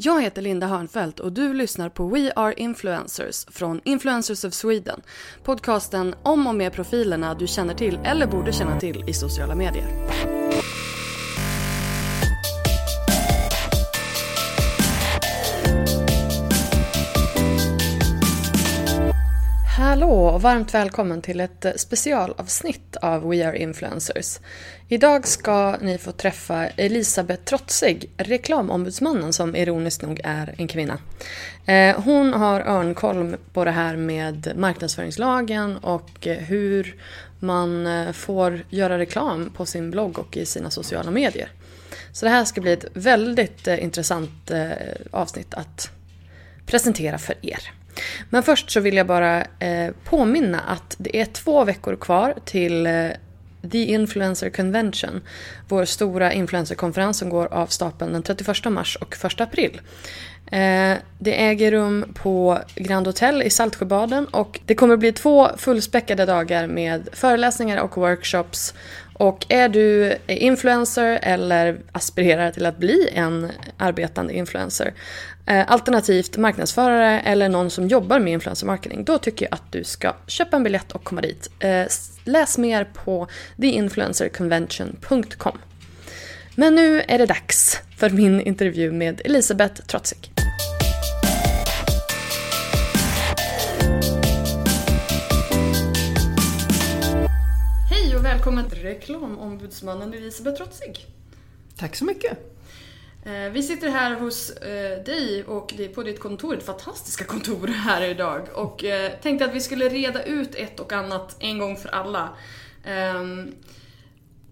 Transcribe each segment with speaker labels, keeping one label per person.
Speaker 1: Jag heter Linda Hörnfeldt och du lyssnar på We Are Influencers från Influencers of Sweden. Podcasten om och med profilerna du känner till eller borde känna till i sociala medier. Och varmt välkommen till ett eh, specialavsnitt av We Are Influencers. Idag ska ni få träffa Elisabeth Trotzig, reklamombudsmannen som ironiskt nog är en kvinna. Eh, hon har örnkoll på det här med marknadsföringslagen och eh, hur man får göra reklam på sin blogg och i sina sociala medier. Så det här ska bli ett väldigt intressant avsnitt att presentera för er. Men först så vill jag bara eh, påminna att det är två veckor kvar till eh, The Influencer Convention. Vår stora influencerkonferens som går av stapeln den 31 mars och 1 april. Eh, det äger rum på Grand Hotel i Saltsjöbaden och det kommer bli två fullspäckade dagar med föreläsningar och workshops. Och är du influencer eller aspirerar till att bli en arbetande influencer alternativt marknadsförare eller någon som jobbar med influencer marketing. Då tycker jag att du ska köpa en biljett och komma dit. Eh, läs mer på theinfluencerconvention.com. Men nu är det dags för min intervju med Elisabeth Trotzig. Hej och välkommen till reklamombudsmannen Elisabeth Trotzig.
Speaker 2: Tack så mycket.
Speaker 1: Eh, vi sitter här hos eh, dig och på ditt kontor, ett fantastiska kontor här idag. Och eh, tänkte att vi skulle reda ut ett och annat en gång för alla. Ehm,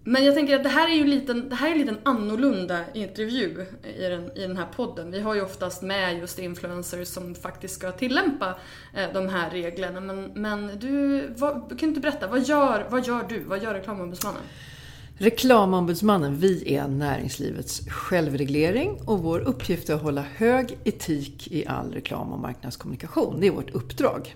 Speaker 1: men jag tänker att det här är ju liten, det här är en liten annorlunda intervju i den, i den här podden. Vi har ju oftast med just influencers som faktiskt ska tillämpa de här reglerna. Men, men du, vad, kan du inte berätta, vad gör, vad gör du? Vad gör reklamombudsmannen?
Speaker 2: Reklamombudsmannen, vi är näringslivets självreglering och vår uppgift är att hålla hög etik i all reklam och marknadskommunikation. Det är vårt uppdrag.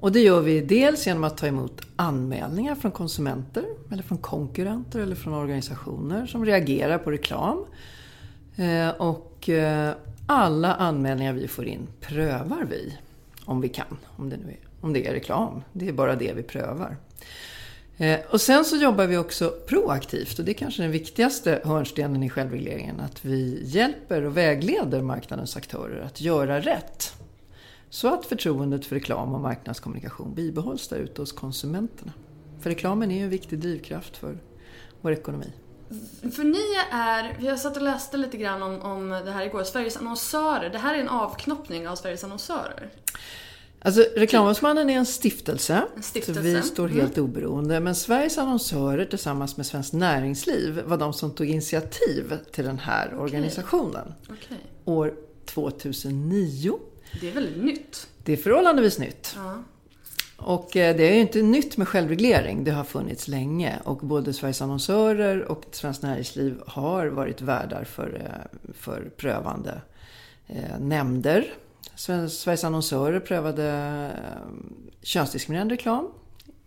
Speaker 2: Och det gör vi dels genom att ta emot anmälningar från konsumenter, eller från konkurrenter eller från organisationer som reagerar på reklam. Eh, och eh, alla anmälningar vi får in prövar vi, om vi kan, om det, nu är, om det är reklam. Det är bara det vi prövar. Eh, och sen så jobbar vi också proaktivt och det är kanske den viktigaste hörnstenen i självregleringen. Att vi hjälper och vägleder marknadens aktörer att göra rätt. Så att förtroendet för reklam och marknadskommunikation bibehålls där ute hos konsumenterna. För reklamen är ju en viktig drivkraft för vår ekonomi.
Speaker 1: För ni är, jag satt och läste lite grann om, om det här igår, Sveriges annonsörer. Det här är en avknoppning av Sveriges annonsörer.
Speaker 2: Alltså Reklamombudsmannen är en stiftelse,
Speaker 1: en stiftelse.
Speaker 2: så vi står helt mm. oberoende. Men Sveriges annonsörer tillsammans med Svenskt Näringsliv var de som tog initiativ till den här okay. organisationen.
Speaker 1: Okay.
Speaker 2: År 2009.
Speaker 1: Det är väldigt nytt.
Speaker 2: Det är förhållandevis nytt.
Speaker 1: Ja.
Speaker 2: Och eh, det är ju inte nytt med självreglering, det har funnits länge. Och både Sveriges annonsörer och Svenskt Näringsliv har varit värdar för, eh, för prövande eh, nämnder Sveriges annonsörer prövade ehm, könsdiskriminerande reklam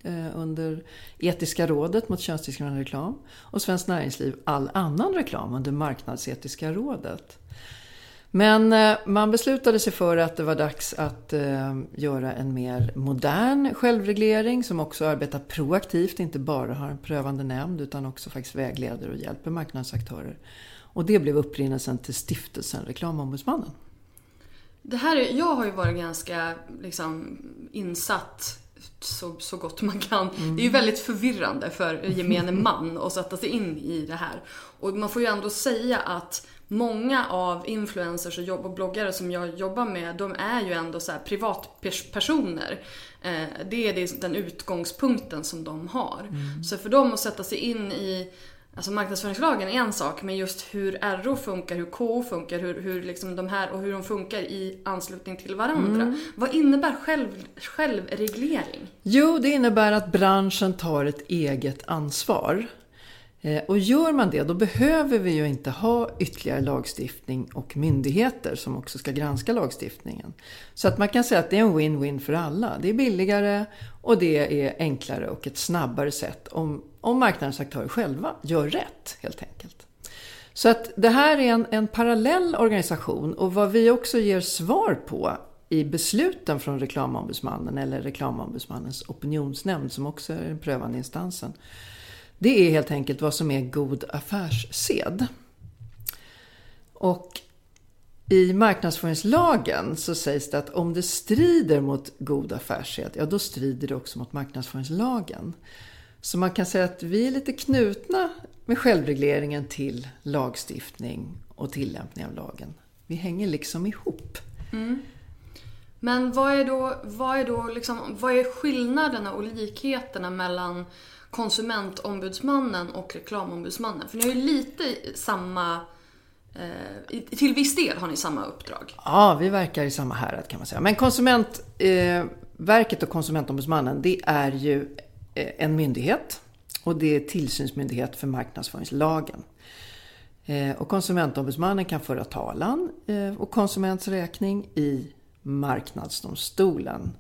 Speaker 2: eh, under Etiska rådet mot könsdiskriminerande reklam och Svenskt Näringsliv all annan reklam under Marknadsetiska rådet. Men eh, man beslutade sig för att det var dags att ehm, göra en mer modern självreglering som också arbetar proaktivt, inte bara har en prövande nämnd utan också faktiskt vägleder och hjälper marknadsaktörer. Och det blev upprinnelsen till stiftelsen Reklamombudsmannen.
Speaker 1: Det här, jag har ju varit ganska liksom, insatt så, så gott man kan. Mm. Det är ju väldigt förvirrande för gemene man att sätta sig in i det här. Och man får ju ändå säga att många av influencers och, jobb och bloggare som jag jobbar med, de är ju ändå så privatpersoner. Eh, det är den utgångspunkten som de har. Mm. Så för dem att sätta sig in i Alltså marknadsföringslagen är en sak, men just hur RO funkar, hur KO funkar, hur, hur liksom de här och hur de funkar i anslutning till varandra. Mm. Vad innebär själv, självreglering?
Speaker 2: Jo, det innebär att branschen tar ett eget ansvar. Eh, och gör man det, då behöver vi ju inte ha ytterligare lagstiftning och myndigheter som också ska granska lagstiftningen. Så att man kan säga att det är en win-win för alla. Det är billigare och det är enklare och ett snabbare sätt om, om marknadens aktörer själva gör rätt helt enkelt. Så att det här är en, en parallell organisation och vad vi också ger svar på i besluten från reklamombudsmannen eller reklamombudsmannens opinionsnämnd som också är den prövande instansen det är helt enkelt vad som är god affärssed. Och i marknadsföringslagen så sägs det att om det strider mot god affärssed, ja då strider det också mot marknadsföringslagen. Så man kan säga att vi är lite knutna med självregleringen till lagstiftning och tillämpning av lagen. Vi hänger liksom ihop. Mm.
Speaker 1: Men vad är då, vad är då liksom, vad är skillnaderna och likheterna mellan konsumentombudsmannen och reklamombudsmannen? För ni har ju lite samma eh, till viss del har ni samma uppdrag.
Speaker 2: Ja, vi verkar i samma härad kan man säga. Men Konsumentverket eh, och Konsumentombudsmannen, det är ju en myndighet. Och det är tillsynsmyndighet för marknadsföringslagen. Och Konsumentombudsmannen kan föra talan och konsuments räkning i Marknadsdomstolen.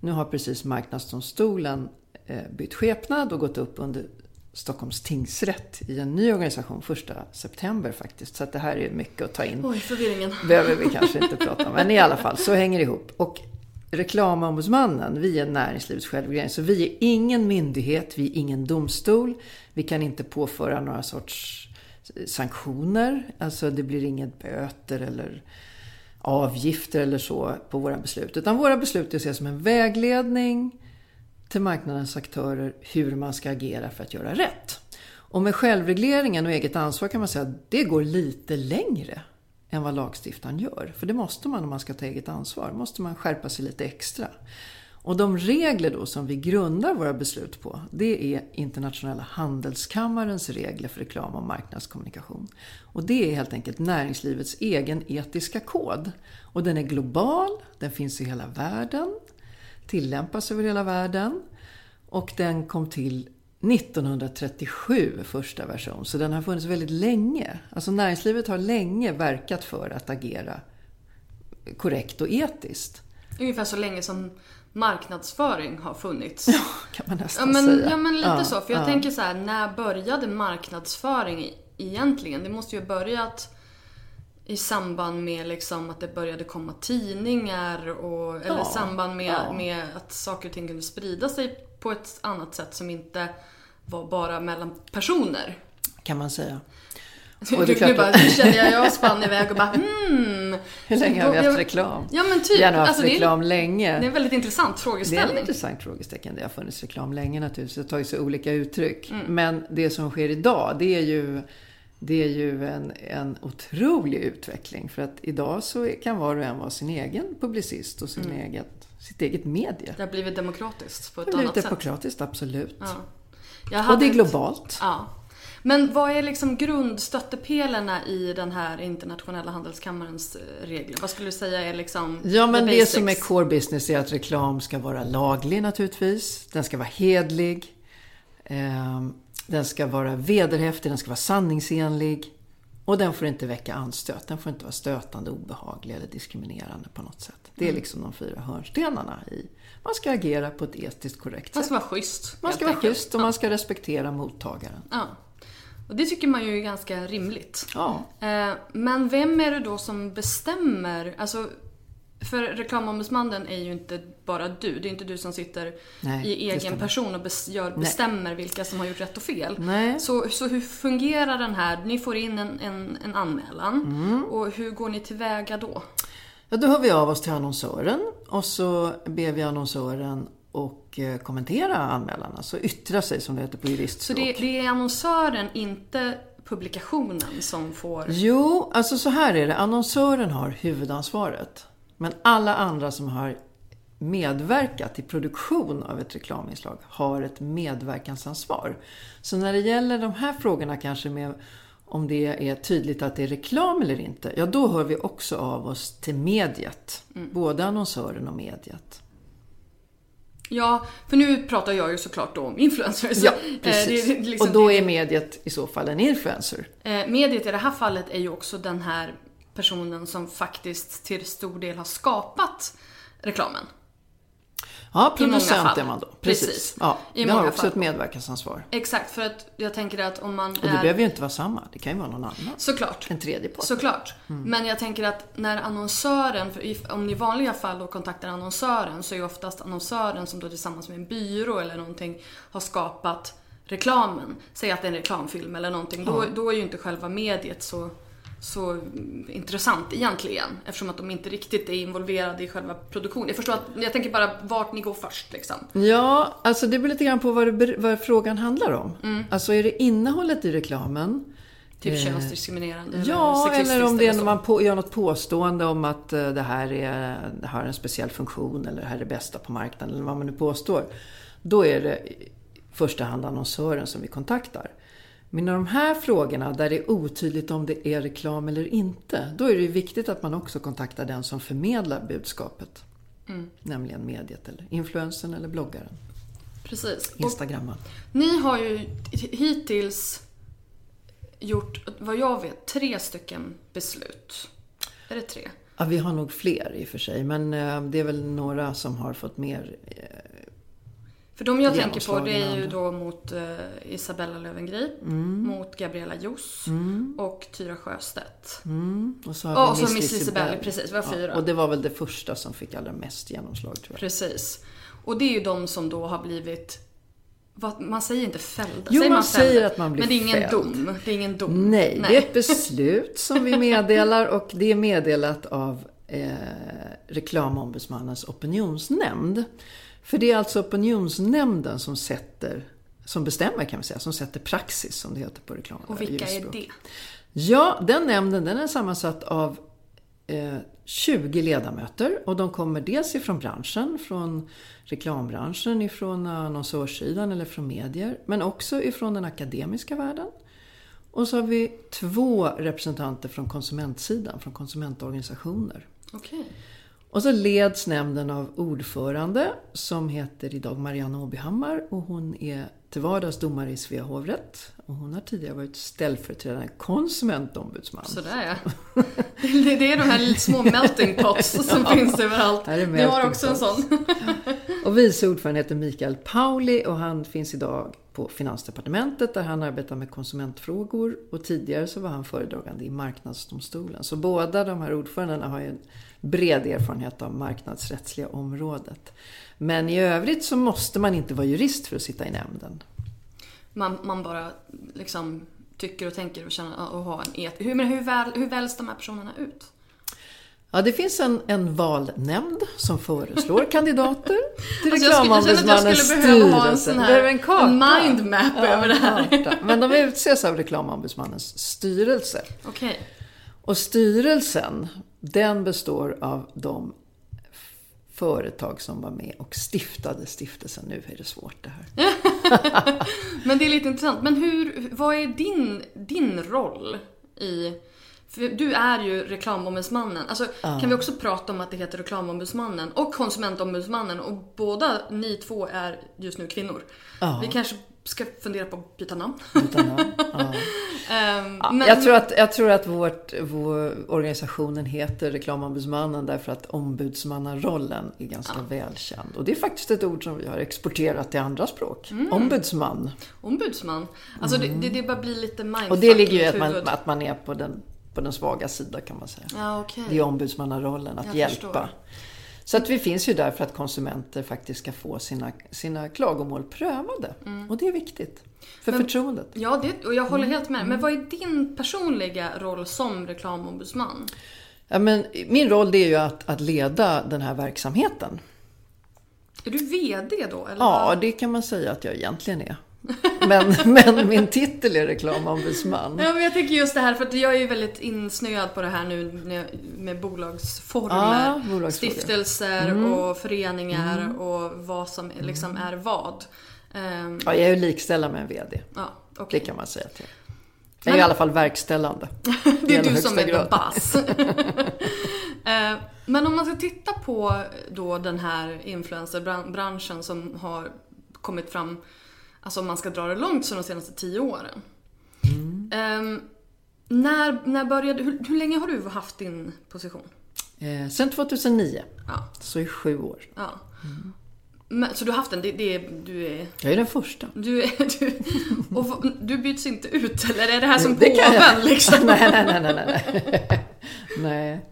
Speaker 2: Nu har precis Marknadsdomstolen Eh, bytt skepnad och gått upp under Stockholms tingsrätt i en ny organisation första september faktiskt. Så det här är mycket att ta in.
Speaker 1: Oj, förvirringen.
Speaker 2: behöver vi kanske inte prata om. Men i alla fall, så hänger det ihop. Och Reklamombudsmannen, vi är näringslivets självreglering. Så vi är ingen myndighet, vi är ingen domstol. Vi kan inte påföra några sorts eh, sanktioner. Alltså det blir inget böter eller avgifter eller så på våra beslut. Utan våra beslut är att ses som en vägledning till marknadens aktörer hur man ska agera för att göra rätt. Och med självregleringen och eget ansvar kan man säga att det går lite längre än vad lagstiftaren gör. För det måste man om man ska ta eget ansvar. måste man skärpa sig lite extra. Och de regler då som vi grundar våra beslut på, det är Internationella handelskammarens regler för reklam och marknadskommunikation. Och det är helt enkelt näringslivets egen etiska kod. Och den är global, den finns i hela världen tillämpas över hela världen. Och den kom till 1937, första version. Så den har funnits väldigt länge. Alltså näringslivet har länge verkat för att agera korrekt och etiskt.
Speaker 1: Ungefär så länge som marknadsföring har funnits.
Speaker 2: Ja, kan man nästan
Speaker 1: ja, men,
Speaker 2: säga.
Speaker 1: Ja, men lite ja, så. För jag ja. tänker så här, när började marknadsföring egentligen? Det måste ju ha börjat i samband med liksom att det började komma tidningar och, eller ja, samband med, ja. med att saker och ting kunde sprida sig på ett annat sätt som inte var bara mellan personer.
Speaker 2: Kan man säga.
Speaker 1: Och det nu, bara, nu jag jag spann iväg och bara hmm.
Speaker 2: Hur länge har vi haft reklam?
Speaker 1: Ja men typ.
Speaker 2: Vi har haft alltså, reklam det är, länge.
Speaker 1: Det är en väldigt intressant frågeställning.
Speaker 2: Det är en intressant frågeställning. Det har funnits reklam länge naturligtvis. Det har tagit sig olika uttryck. Mm. Men det som sker idag det är ju det är ju en, en otrolig utveckling. För att idag så kan var och en vara sin egen publicist och sin mm. eget, sitt eget medie.
Speaker 1: Det har blivit demokratiskt på ett
Speaker 2: annat
Speaker 1: sätt. Det
Speaker 2: har blivit demokratiskt, absolut. Ja. och det är globalt.
Speaker 1: Ett, ja. Men vad är liksom grundstöttepelarna i den här internationella handelskammarens eh, regler? Vad skulle du säga är liksom
Speaker 2: Ja, men det som är core business är att reklam ska vara laglig naturligtvis. Den ska vara hedlig. Den ska vara vederhäftig, den ska vara sanningsenlig Och den får inte väcka anstöt. Den får inte vara stötande, obehaglig eller diskriminerande på något sätt. Det är liksom de fyra hörnstenarna i... Man ska agera på ett etiskt korrekt
Speaker 1: Man
Speaker 2: sätt.
Speaker 1: ska vara schysst.
Speaker 2: Man ska vara schysst och man ska respektera mottagaren.
Speaker 1: Ja. Och det tycker man ju är ganska rimligt.
Speaker 2: Ja.
Speaker 1: Eh, Men vem är det då som bestämmer? Alltså, för reklamombudsmannen är ju inte bara du. Det är inte du som sitter
Speaker 2: Nej,
Speaker 1: i egen person och gör, bestämmer vilka som har gjort rätt och fel.
Speaker 2: Nej.
Speaker 1: Så, så hur fungerar den här? Ni får in en, en, en anmälan.
Speaker 2: Mm.
Speaker 1: Och hur går ni tillväga då?
Speaker 2: Ja, då hör vi av oss till annonsören och så ber vi annonsören och eh, kommentera anmälan, alltså yttra sig som det heter på
Speaker 1: Så
Speaker 2: juristspråk.
Speaker 1: det, det är annonsören, inte publikationen, som får...
Speaker 2: Jo, alltså så här är det. Annonsören har huvudansvaret. Men alla andra som har medverkat i produktion av ett reklaminslag har ett medverkansansvar. Så när det gäller de här frågorna kanske med om det är tydligt att det är reklam eller inte, ja då hör vi också av oss till mediet. Både annonsören och mediet.
Speaker 1: Ja, för nu pratar jag ju såklart då om influencers.
Speaker 2: Ja,
Speaker 1: Eh,
Speaker 2: precis.
Speaker 1: är liksom-
Speaker 2: och då är mediet i så fall en influencer.
Speaker 1: Eh, Mediet i det här fallet är ju också den här personen som faktiskt till stor del har skapat reklamen.
Speaker 2: Ja, producent är man då. Precis.
Speaker 1: Precis.
Speaker 2: Ja,
Speaker 1: I
Speaker 2: vi har också
Speaker 1: fall.
Speaker 2: ett medverkansansvar.
Speaker 1: Exakt, för att jag tänker att om man
Speaker 2: Och det
Speaker 1: är...
Speaker 2: behöver ju inte vara samma, det kan ju vara någon annan.
Speaker 1: Såklart.
Speaker 2: En tredje part.
Speaker 1: Såklart.
Speaker 2: Mm.
Speaker 1: Men jag tänker att när annonsören, om ni i vanliga fall då kontaktar annonsören så är ju oftast annonsören som då tillsammans med en byrå eller någonting har skapat reklamen. Säg att det är en reklamfilm eller någonting. Då, då är ju inte själva mediet så, så intressant egentligen. Eftersom att de inte riktigt är involverade i själva produktionen. Jag förstår att, jag tänker bara vart ni går först liksom.
Speaker 2: Ja, alltså det beror lite grann på vad, det, vad frågan handlar om.
Speaker 1: Mm.
Speaker 2: Alltså är det innehållet i reklamen?
Speaker 1: Typ könsdiskriminerande
Speaker 2: Ja,
Speaker 1: sexistiskt
Speaker 2: eller om det är när man på, gör något påstående om att eh, det här är, det har en speciell funktion eller det här är det bästa på marknaden eller vad man nu påstår. Då är det i första hand annonsören som vi kontaktar. Men de här frågorna där det är otydligt om det är reklam eller inte, då är det viktigt att man också kontaktar den som förmedlar budskapet.
Speaker 1: Mm.
Speaker 2: Nämligen mediet eller influensen eller bloggaren,
Speaker 1: Precis.
Speaker 2: Instagramman.
Speaker 1: Ni har ju hittills gjort, vad jag vet, tre stycken beslut. Är det tre?
Speaker 2: Ja, vi har nog fler i och för sig, men eh, det är väl några som har fått mer eh,
Speaker 1: För de jag tänker på det är ju då mot eh, Isabella Löwengrip,
Speaker 2: Mm.
Speaker 1: mot Gabriella Jos och Tyra Sjöstedt.
Speaker 2: Och så har
Speaker 1: Ja,
Speaker 2: vi
Speaker 1: och så
Speaker 2: Miss
Speaker 1: Miss.
Speaker 2: Lisibell,
Speaker 1: precis, det var fyra.
Speaker 2: och det var väl det första som fick allra mest genomslag tror jag.
Speaker 1: Precis. Och det är ju de som då har blivit man säger inte fällda.
Speaker 2: Jo,
Speaker 1: säger
Speaker 2: man säger
Speaker 1: fällda?
Speaker 2: att man blir
Speaker 1: Men det är ingen
Speaker 2: fälld.
Speaker 1: dom. Det är ingen dom.
Speaker 2: Nej, det är ett beslut som vi meddelar och det är meddelat av eh, reklamombudsmannens opinionsnämnd. För det är alltså opinionsnämnden som sätter, som bestämmer kan vi säga, som sätter praxis som det heter på reklam.
Speaker 1: Och vilka är det?
Speaker 2: Ja, den nämnden den är sammansatt av eh, 20 ledamöter och de kommer dels ifrån branschen, från reklambranschen, ifrån annonsörssidan eller från medier, men också ifrån den akademiska världen. Och så har vi två representanter från konsumentsidan, från konsumentorganisationer.
Speaker 1: Okej.
Speaker 2: Och så leds nämnden av ordförande som heter idag Marianne Åbyhammar och hon är till vardags domare i Svea hovrätt. Och hon har tidigare varit ställföreträdande konsumentombudsman.
Speaker 1: Sådär ja. Det, är de här små melting pots som finns överallt. Ni har också en
Speaker 2: pots.
Speaker 1: sån.
Speaker 2: Och vice ordförande heter Mikael Pauli och han finns idag på Finansdepartementet där han arbetar med konsumentfrågor och tidigare så var han föredragande i Marknadsdomstolen. Så båda de här ordförandena har ju en bred erfarenhet av marknadsrättsliga området. Men i övrigt så måste man inte vara jurist för att sitta i nämnden.
Speaker 1: Man, man bara liksom tycker och tänker och känner och har en et. Hur, men hur, väl, hur väljs de här personerna ut?
Speaker 2: Ja, det finns en, en valnämnd som föreslår kandidater till
Speaker 1: Alltså, jag skulle- jag
Speaker 2: reklamombudsmannens
Speaker 1: skulle behöva ha en
Speaker 2: styrelse.
Speaker 1: sån här-
Speaker 2: en karta.
Speaker 1: mindmap över det här.
Speaker 2: karta. Men de utses av reklamombudsmannens styrelse.
Speaker 1: Okej.
Speaker 2: Och styrelsen, den består av de företag som var med och stiftade stiftelsen. Nu är det svårt det här.
Speaker 1: Men det är lite intressant. Men hur, vad är din, din roll i... Du är ju reklamombudsmannen. Alltså, Kan vi också prata om att det heter reklamombudsmannen och konsumentombudsmannen och båda ni två är just nu kvinnor.
Speaker 2: Ja.
Speaker 1: Vi kanske ska fundera på att byta namn.
Speaker 2: Utan, ja.
Speaker 1: Ehm,
Speaker 2: Ja,
Speaker 1: men-
Speaker 2: jag, tror att, jag tror att vårt, vår organisationen heter Reklamombudsmannen därför att ombudsmannarollen är ganska välkänd. Och det är faktiskt ett ord som vi har exporterat till andra språk.
Speaker 1: Mm.
Speaker 2: Ombudsman.
Speaker 1: Ombudsman. Alltså det, det, det bara blir lite mindfuck
Speaker 2: Mm. Och det ligger ju i att man, att man är på den, på den svaga sidan kan man säga.
Speaker 1: Ja, okej.
Speaker 2: Det är ombudsmannarollen, att
Speaker 1: Jag
Speaker 2: hjälpa.
Speaker 1: förstår.
Speaker 2: Så att vi finns ju där för att konsumenter faktiskt ska få sina, sina klagomål prövade.
Speaker 1: Mm.
Speaker 2: Och det är viktigt. För förtroendet.
Speaker 1: Ja, det, och jag håller
Speaker 2: Mm.
Speaker 1: helt med. Men vad är din personliga roll som reklamombudsman?
Speaker 2: Ja, men min roll det är ju att, att leda den här verksamheten.
Speaker 1: Är du VD då? Eller
Speaker 2: Ja, det kan man säga att jag egentligen är. Men, men min titel är reklamombudsman.
Speaker 1: Ja, men jag tänker just det här, för att jag är ju väldigt insnöad på det här nu med- bolagsformer,
Speaker 2: Ja, bolagsfrågor.
Speaker 1: stiftelser
Speaker 2: Mm.
Speaker 1: och föreningar och vad som liksom är vad. Ehm,
Speaker 2: Ja, jag är ju likställda med en VD.
Speaker 1: ja,
Speaker 2: Det
Speaker 1: okej.
Speaker 2: kan man säga till. Jag är i alla fall verkställande.
Speaker 1: Det är du som är
Speaker 2: grad.
Speaker 1: boss. Eh, Men om man ska titta på då den här influencerbranschen som har kommit fram, alltså om man ska dra det långt, så de senaste tio åren.
Speaker 2: Mm.
Speaker 1: Eh, När, när började, hur, hur länge har du haft din position?
Speaker 2: Eh, sen 2009,
Speaker 1: Ja,
Speaker 2: så i sju år.
Speaker 1: ja. Men, så du har haft den, det, det du är,
Speaker 2: Jag är den första.
Speaker 1: du är, du, och du byts inte ut eller är det här som påven liksom?
Speaker 2: nej, nej, nej, nej, nej. nej.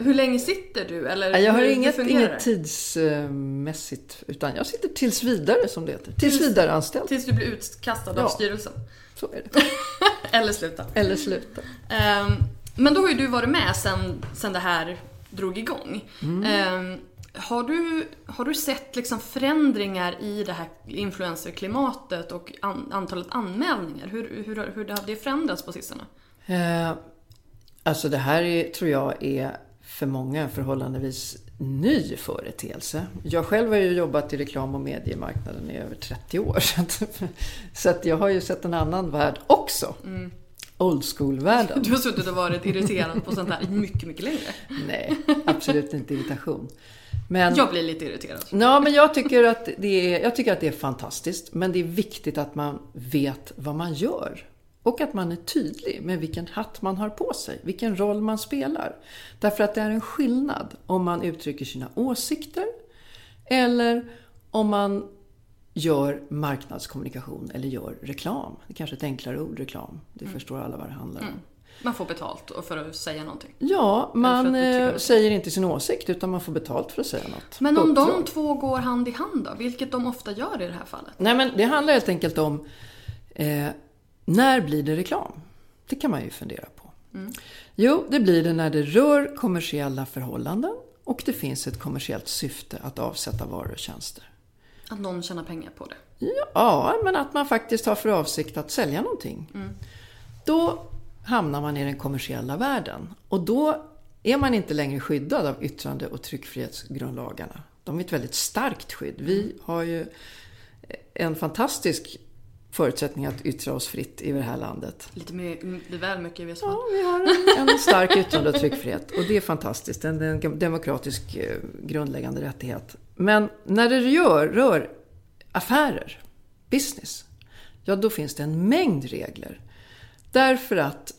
Speaker 1: Hur länge sitter du? Eller
Speaker 2: Jag har inget, inget tidsmässigt, utan jag sitter tills vidare som det heter. Tills vidare anställd.
Speaker 1: Tills du blir utkastad
Speaker 2: Ja.
Speaker 1: av styrelsen.
Speaker 2: Så är det.
Speaker 1: Eller sluta.
Speaker 2: Eller sluta.
Speaker 1: Ehm, men då har ju du varit med sen, sen det här drog igång. Ehm, har, du, har du sett liksom förändringar i det här influencerklimatet och an, antalet anmälningar? Hur, hur, hur har det förändrats på sistone?
Speaker 2: Eh, alltså det här är, tror jag är för många en förhållandevis ny företeelse. Jag själv har ju jobbat i reklam och mediemarknaden i över 30 år. Så att, så att jag har ju sett en annan värld också. Old school-världen.
Speaker 1: Du har suttit och varit irriterad på sånt här mycket, mycket längre.
Speaker 2: Nej, absolut inte irritation. Men,
Speaker 1: Jag blir lite irriterad.
Speaker 2: Ja, men jag tycker, att det är, jag tycker att det är fantastiskt. Men det är viktigt att man vet vad man gör. Och att man är tydlig med vilken hatt man har på sig, vilken roll man spelar. Därför att det är en skillnad om man uttrycker sina åsikter eller om man gör marknadskommunikation eller gör reklam. Det är kanske är ett enklare ord, reklam. Det förstår alla vad det handlar om.
Speaker 1: Man får betalt för att säga någonting.
Speaker 2: Ja, man eh, säger inte sin åsikt utan man får betalt för att säga något.
Speaker 1: Men om de två går hand i hand då? Vilket de ofta gör i det här fallet.
Speaker 2: Nej, men det handlar helt enkelt om eh, när blir det reklam? Det kan man ju fundera på. Jo, det blir det när det rör kommersiella förhållanden och det finns ett kommersiellt syfte att avsätta varor och tjänster.
Speaker 1: Att någon tjänar pengar på det.
Speaker 2: Ja, men att man faktiskt har för avsikt att sälja någonting. Då hamnar man i den kommersiella världen. Och då är man inte längre skyddad av yttrande och tryckfrihetsgrundlagarna. De är ett väldigt starkt skydd. Vi har ju en fantastisk förutsättning att yttra oss fritt i det här landet.
Speaker 1: Lite, lite väl mycket i viss mån.
Speaker 2: Ja, vi har en, en stark yttrande och tryckfrihet och det är fantastiskt. En, en demokratisk eh, grundläggande rättighet. Men när det rör, rör affärer, business, ja då finns det en mängd regler. Därför att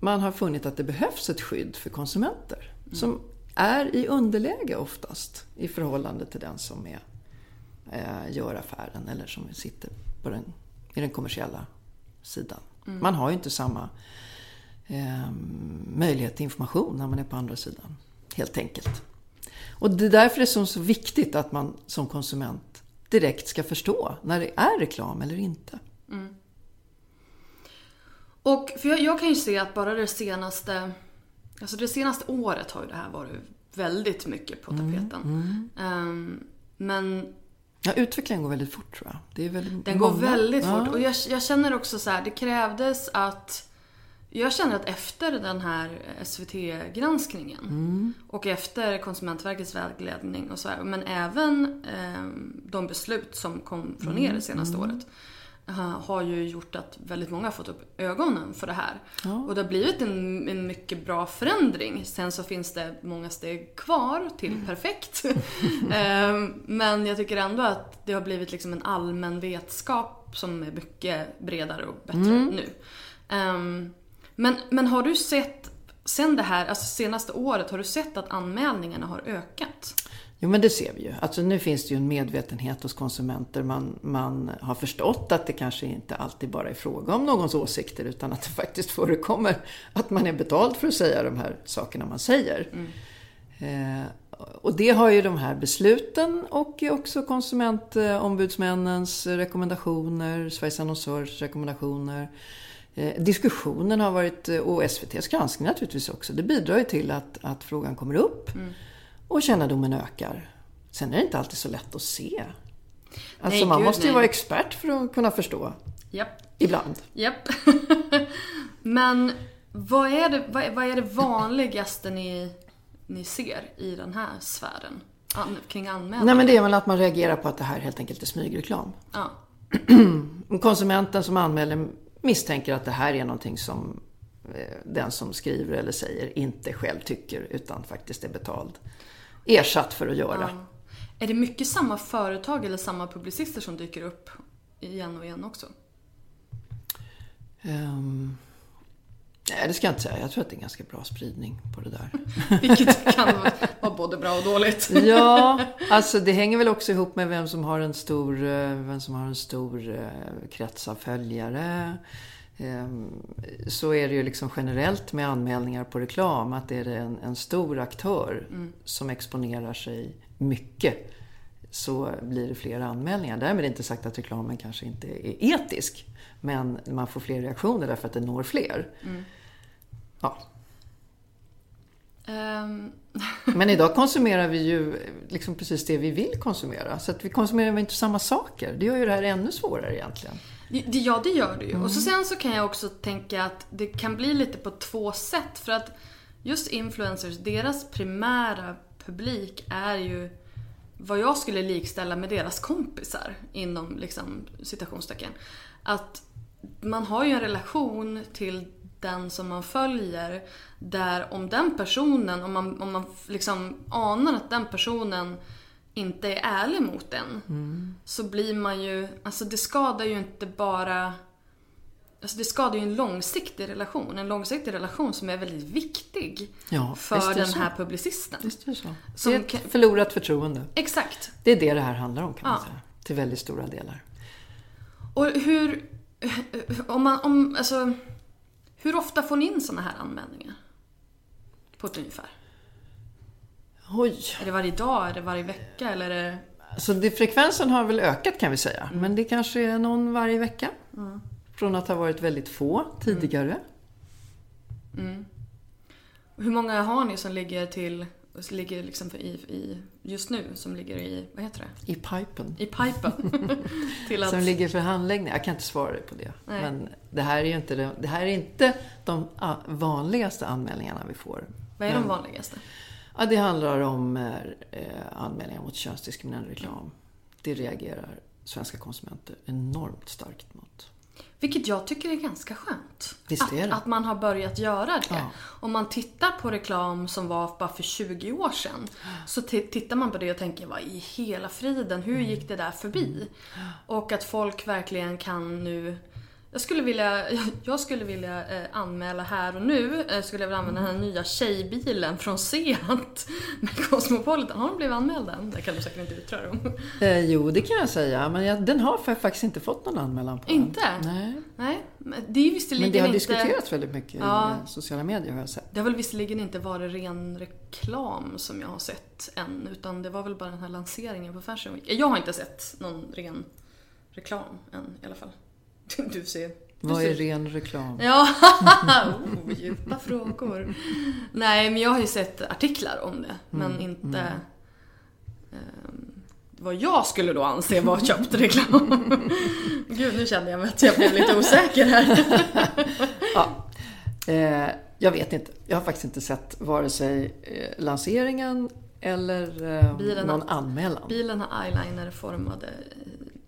Speaker 2: man har funnit att det behövs ett skydd för konsumenter som är i underläge oftast i förhållande till den som är, eh, gör affären eller som sitter på den, i den kommersiella sidan. Man har ju inte samma eh, möjlighet till information när man är på andra sidan. Helt enkelt. Och det är därför det är så, viktigt att man som konsument direkt ska förstå när det är reklam eller inte.
Speaker 1: Och för jag, jag kan ju se att bara det senaste, alltså det senaste året har ju det här varit väldigt mycket på tapeten. Ehm, men
Speaker 2: Ja, utvecklingen går väldigt fort tror jag. Det är väldigt
Speaker 1: den går
Speaker 2: många.
Speaker 1: väldigt
Speaker 2: Ja.
Speaker 1: fort. Och jag, jag känner också så här, det krävdes att jag känner att efter den här SVT-granskningen och efter Konsumentverkets vägledning och så här, men även ehm, de beslut som kom från er det senaste året eh, har ju gjort att väldigt många har fått upp ögonen för det här. Och det har blivit en, en mycket bra förändring. Sen så finns det många steg kvar till perfekt. Ehm, Men jag tycker ändå att det har blivit liksom en allmän vetskap som är mycket bredare och bättre nu. Um, men, men har du sett, sen det här, alltså senaste året, har du sett att anmälningarna har ökat?
Speaker 2: Jo men det ser vi ju. Alltså nu finns det ju en medvetenhet hos konsumenter. Man, man har förstått att det kanske inte alltid bara är fråga om någons åsikter utan att det faktiskt förekommer att man är betald för att säga de här sakerna man säger. Mm. Eh, och det har ju de här besluten och också konsumentombudsmännens rekommendationer, Sveriges annonsörers rekommendationer. Eh, diskussionen har varit, och SVTs granskning naturligtvis också, det bidrar ju till att, att frågan kommer upp. Mm och kännedomen ökar. Sen är det inte alltid så lätt att se. Alltså nej, man gud, måste ju nej. vara expert för att kunna förstå.
Speaker 1: Japp.
Speaker 2: Ibland.
Speaker 1: Japp. Men vad är, det, vad, vad, är det vanligaste ni, ni ser i den här sfären? An, kring anmälningar?
Speaker 2: Nej men det är väl att man reagerar på att det här helt enkelt är smygreklam.
Speaker 1: Ja.
Speaker 2: Konsumenten som anmäler misstänker att det här är någonting som eh, den som skriver eller säger inte själv tycker utan faktiskt är betald ersatt för att göra. Ja.
Speaker 1: Är det mycket samma företag eller samma publicister som dyker upp igen och igen också?
Speaker 2: Um, nej, det ska jag inte säga. Jag tror att det är en ganska bra spridning på det där.
Speaker 1: Vilket kan vara både bra och dåligt.
Speaker 2: ja, alltså det hänger väl också ihop med vem som har en stor, eh, vem som har en stor eh, krets av följare. Ehm, så är det ju liksom generellt med anmälningar på reklam att det är en, en stor aktör mm. som exponerar sig mycket så blir det fler anmälningar. Därmed inte sagt att reklamen kanske inte är etisk. Men man får fler reaktioner därför att det når fler. Mm. Ja. Um. Men idag konsumerar vi ju liksom precis det vi vill konsumera. Så att vi konsumerar inte samma saker. Det gör ju det här ännu svårare egentligen.
Speaker 1: Ja, det gör det ju. Mm. Och så sen så kan jag också tänka att det kan bli lite på två sätt. För att just influencers, deras primära publik är ju vad jag skulle likställa med deras kompisar inom liksom, citationstecken. Att man har ju en relation till den som man följer där om den personen, om man, om man liksom anar att den personen inte är ärlig mot en mm. så blir man ju, alltså det skadar ju inte bara Alltså det skadar ju en långsiktig relation. En långsiktig relation som är väldigt viktig
Speaker 2: ja,
Speaker 1: för den här publicisten.
Speaker 2: Visst är det så. Som det är ett förlorat förtroende.
Speaker 1: Exakt.
Speaker 2: Det är det det här handlar om kan man säga. Till väldigt stora delar.
Speaker 1: Och hur... Om man, om, alltså, hur ofta får ni in såna här anmälningar? På ett ungefär?
Speaker 2: Oj.
Speaker 1: Är det varje dag? Är det varje vecka? Eller är det...
Speaker 2: Så det, frekvensen har väl ökat kan vi säga. Mm. Men det kanske är någon varje vecka. Mm. Från att ha varit väldigt få tidigare.
Speaker 1: Mm. mm. Hur många har ni som ligger till ligger liksom i, i, just nu, som ligger i, vad heter det?
Speaker 2: I pipen.
Speaker 1: I pipen.
Speaker 2: till att... Som ligger för handläggning. Jag kan inte svara på det. Nej. Men det här är inte, det här är inte de vanligaste anmälningarna vi får.
Speaker 1: Vad är de vanligaste?
Speaker 2: Ja, det handlar om eh, anmälningar mot könsdiskriminerande reklam. Det reagerar svenska konsumenter enormt starkt mot.
Speaker 1: Vilket jag tycker är ganska skönt.
Speaker 2: Visst är
Speaker 1: det. Att, att man har börjat göra det. Ja. Om man tittar på reklam som var bara för 20 år sedan. Så tittar man på det och tänker, vad i hela friden, hur gick det där förbi? Och att folk verkligen kan nu jag skulle vilja, jag skulle vilja eh, anmäla här och nu, eh, skulle jag vilja använda den här nya tjejbilen från Seat med Cosmopolitan. Har de blivit anmälda än? Det kan du säkert inte yttra dig om.
Speaker 2: Eh, jo, det kan jag säga. Men jag, den har faktiskt inte fått någon anmälan på
Speaker 1: Inte?
Speaker 2: Nej.
Speaker 1: Nej. Det är visserligen
Speaker 2: men det har
Speaker 1: inte...
Speaker 2: diskuterats väldigt mycket ja, i sociala medier har jag sett.
Speaker 1: Det har väl visserligen inte varit ren reklam som jag har sett än, utan det var väl bara den här lanseringen på Fashion Week. Jag har inte sett någon ren reklam än i alla fall. Du ser.
Speaker 2: Vad är ren reklam?
Speaker 1: Ja, oh, djupa frågor. Nej, men jag har ju sett artiklar om det, men mm, inte mm. um, vad jag skulle då anse vara köpt reklam. Gud, nu kände jag mig att jag blev lite osäker här.
Speaker 2: ja. Eh, jag vet inte. Jag har faktiskt inte sett vare sig eh, lanseringen eller eh, bilen någon har, anmälan.
Speaker 1: Bilen har eyeliner-formade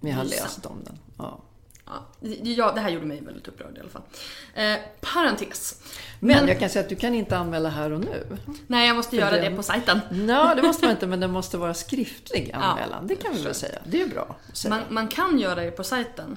Speaker 2: Men jag har läst om den. Ja.
Speaker 1: Ja, det här gjorde mig väldigt upprörd i alla fall. Eh, parentes.
Speaker 2: Men, men, jag kan säga att du kan inte anmäla här och nu.
Speaker 1: Nej, jag måste göra den... det på sajten.
Speaker 2: Ja, det måste man inte, men det måste vara skriftlig anmälan. Ja, det kan vi väl säga. Det är bra.
Speaker 1: Man, man kan göra det på sajten.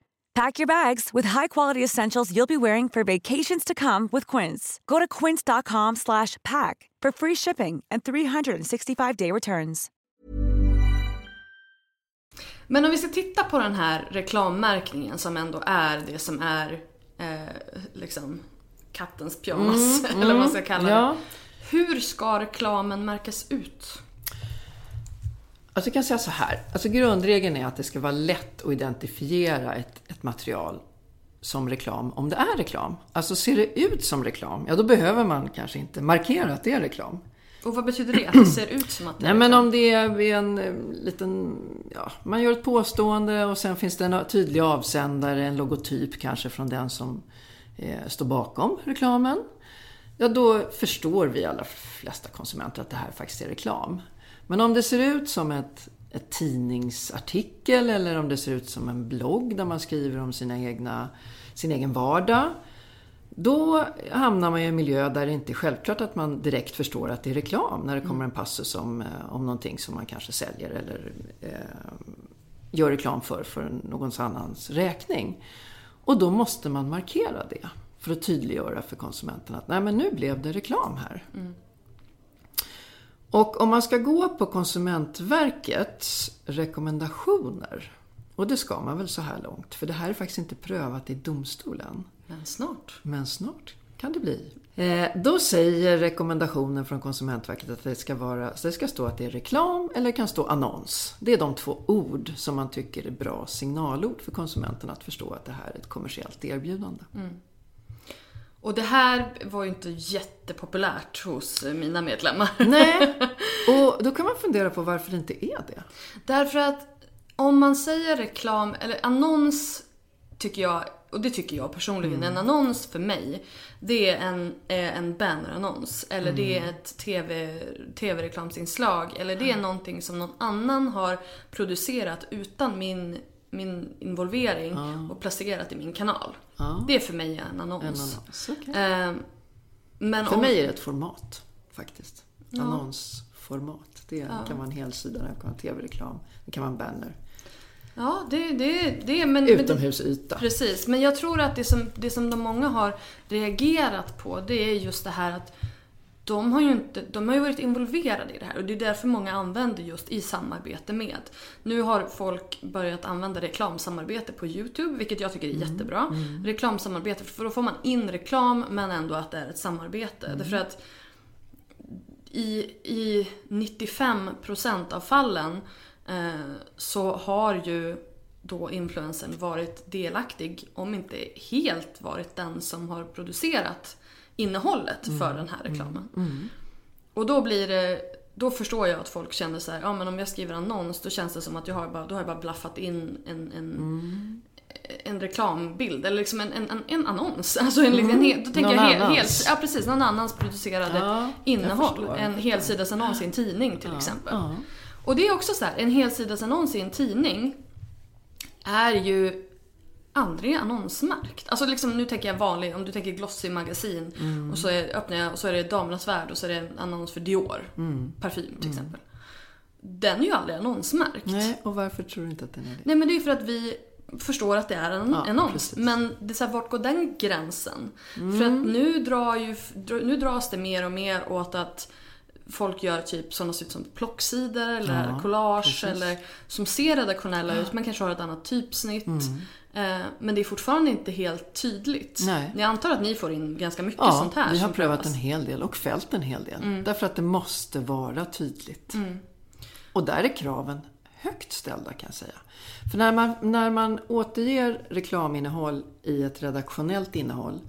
Speaker 3: Pack your bags with high-quality essentials you'll be wearing for vacations to come with Quince. Go to quince.com slash pack for free shipping and 365-day returns.
Speaker 1: Men om vi ska titta på den här reklammärkningen som ändå är det som är eh, liksom kattens pyjamas, eller vad man ska kalla det.
Speaker 2: Ja.
Speaker 1: Hur ska reklamen märkas ut?
Speaker 2: Alltså jag kan säga så här. Alltså grundregeln är att det ska vara lätt att identifiera ett, ett material som reklam, om det är reklam. Alltså ser det ut som reklam, ja då behöver man kanske inte markera att det är reklam.
Speaker 1: Och vad betyder det? Att det ser ut som att det är
Speaker 2: Nej men
Speaker 1: reklam?
Speaker 2: om det är en eh, liten, ja, man gör ett påstående och sen finns det en tydlig avsändare, en logotyp kanske från den som eh, står bakom reklamen. Ja, då förstår vi allra flesta konsumenter att det här faktiskt är reklam. Men om det ser ut som ett, ett tidningsartikel eller om det ser ut som en blogg där man skriver om sina egna, sin egen vardag. Då hamnar man i en miljö där det inte är självklart att man direkt förstår att det är reklam när det kommer en passus om, eh, om någonting som man kanske säljer eller eh, gör reklam för, för någons annans räkning. Och då måste man markera det för att tydliggöra för konsumenten att nej men nu blev det reklam här. Och om man ska gå på Konsumentverkets rekommendationer, och det ska man väl så här långt, för det här är faktiskt inte prövat i domstolen.
Speaker 1: Men snart.
Speaker 2: Men snart kan det bli. Eh, då säger rekommendationen från Konsumentverket att det ska, vara, det ska stå att det är reklam eller det kan stå annons. Det är de två ord som man tycker är bra signalord för konsumenten att förstå att det här är ett kommersiellt erbjudande.
Speaker 1: Och det här var ju inte jättepopulärt hos mina medlemmar.
Speaker 2: Nej, och då kan man fundera på varför det inte är det.
Speaker 1: Därför att om man säger reklam, eller annons tycker jag, och det tycker jag personligen, en annons för mig, det är en, eh, en bannerannons. Eller det är ett TV, tv-reklamsinslag. Eller det är någonting som någon annan har producerat utan min, min involvering och placerat i min kanal.
Speaker 2: Ja.
Speaker 1: Det är för mig en annons.
Speaker 2: En annons, okej.
Speaker 1: Eh, men
Speaker 2: För
Speaker 1: om,
Speaker 2: mig är det ett format, faktiskt. Annonsformat. Det kan vara en helsida, det kan vara tv-reklam, det kan vara en banner.
Speaker 1: Ja, det, det, det men...
Speaker 2: Utomhusyta.
Speaker 1: Precis, men jag tror att det som, det som de många har reagerat på det är just det här att de har ju inte, de har ju varit involverade i det här och det är därför många använder just i samarbete med. Nu har folk börjat använda reklamsamarbete på Youtube, vilket jag tycker är jättebra. Reklamsamarbete, för då får man in reklam men ändå att det är ett samarbete. Därför att i, i 95% av fallen eh, så har ju då influencern varit delaktig, om inte helt varit den som har producerat innehållet för den här reklamen. Och då blir det då förstår jag att folk känner så här, ja men om jag skriver annons då känns det som att jag har bara, då har jag bara blaffat in en, en, en reklambild eller liksom en, en, en, en annons. Alltså en, en, hel- då tänker
Speaker 2: Någon
Speaker 1: jag hel, hel, ja precis, någon annans producerade
Speaker 2: Ja,
Speaker 1: innehåll. En helsidesannons i en tidning till exempel.
Speaker 2: ja.
Speaker 1: Och det är också så här, en helsidesannons i en tidning är ju aldrig annonsmärkt. Alltså liksom, nu tänker jag vanlig, om du tänker Glossy magasin och så är, öppnar jag och så är det Damernas Värld och så är det en annons för Dior. Parfym till exempel. Den är ju aldrig annonsmärkt.
Speaker 2: Nej, och varför tror du inte att den är det?
Speaker 1: Nej men det är för att vi förstår att det är en
Speaker 2: Ja,
Speaker 1: annons.
Speaker 2: precis.
Speaker 1: Men det är så här, vart går den gränsen?
Speaker 2: Mm.
Speaker 1: För att nu, drar ju, nu dras det mer och mer åt att folk gör typ sådana ser ut som plocksidor eller
Speaker 2: Ja,
Speaker 1: collage
Speaker 2: precis.
Speaker 1: eller som ser redaktionella ut men kanske har ett annat typsnitt.
Speaker 2: Mm.
Speaker 1: Eh, men det är fortfarande inte helt tydligt.
Speaker 2: Nej.
Speaker 1: Jag antar att ni får in ganska mycket
Speaker 2: Ja,
Speaker 1: sånt här.
Speaker 2: vi har prövat en hel del och fällt en hel del. Därför att det måste vara tydligt.
Speaker 1: Mm.
Speaker 2: Och där är kraven högt ställda kan jag säga. För när man, när man återger reklaminnehåll i ett redaktionellt innehåll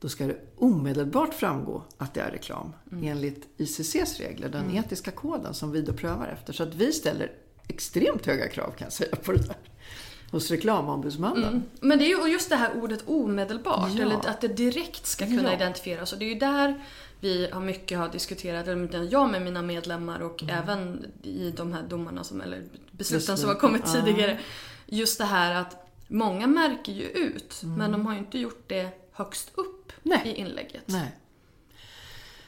Speaker 2: då ska det omedelbart framgå att det är reklam enligt ICCs regler, den etiska koden som vi då prövar efter. Så att vi ställer extremt höga krav kan jag säga på det där hos reklamombudsmannen.
Speaker 1: Men det är ju och just det här ordet omedelbart,
Speaker 2: Ja.
Speaker 1: eller att det direkt ska kunna
Speaker 2: Ja.
Speaker 1: identifieras. Och det är ju där vi har mycket har diskuterat, eller jag med mina medlemmar och även i de här domarna som, eller besluten som har kommit
Speaker 2: ja.
Speaker 1: tidigare. Just det här att många märker ju ut, men de har ju inte gjort det högst upp
Speaker 2: Nej.
Speaker 1: i inlägget.
Speaker 2: Nej.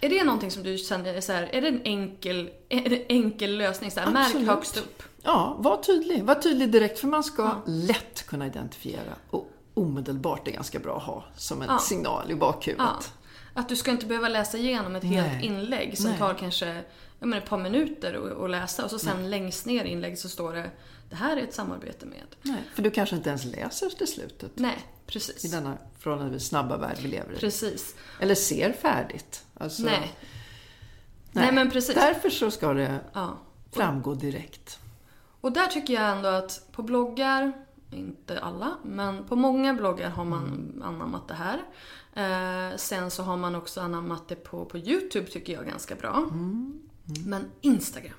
Speaker 1: Är det någonting som du känner är så här, är det en enkel, är det en enkel lösning? Så här, märk högst upp.
Speaker 2: Ja, var tydlig. Var tydlig direkt för man ska lätt kunna identifiera och omedelbart är ganska bra att ha som en
Speaker 1: Ja.
Speaker 2: signal i bakhuvudet.
Speaker 1: Ja. Att du ska inte behöva läsa igenom ett helt
Speaker 2: Nej.
Speaker 1: inlägg som
Speaker 2: Nej.
Speaker 1: tar kanske menar, ett par minuter att- läsa och så sen längst ner i inlägget så står det det här är ett samarbete med.
Speaker 2: Nej, för du kanske inte ens läser till slutet
Speaker 1: Nej,
Speaker 2: i
Speaker 1: precis.
Speaker 2: denna förhållandevis snabba värld vi lever i.
Speaker 1: Precis.
Speaker 2: Eller ser färdigt. Alltså,
Speaker 1: Nej. Nej, men precis.
Speaker 2: Därför så ska det
Speaker 1: Ja.
Speaker 2: framgå direkt.
Speaker 1: Och där tycker jag ändå att på bloggar, inte alla, men på många bloggar har man
Speaker 2: Mm.
Speaker 1: anammat det här. Eh, sen så har man också anammat det på, på YouTube tycker jag ganska bra. Men Instagram.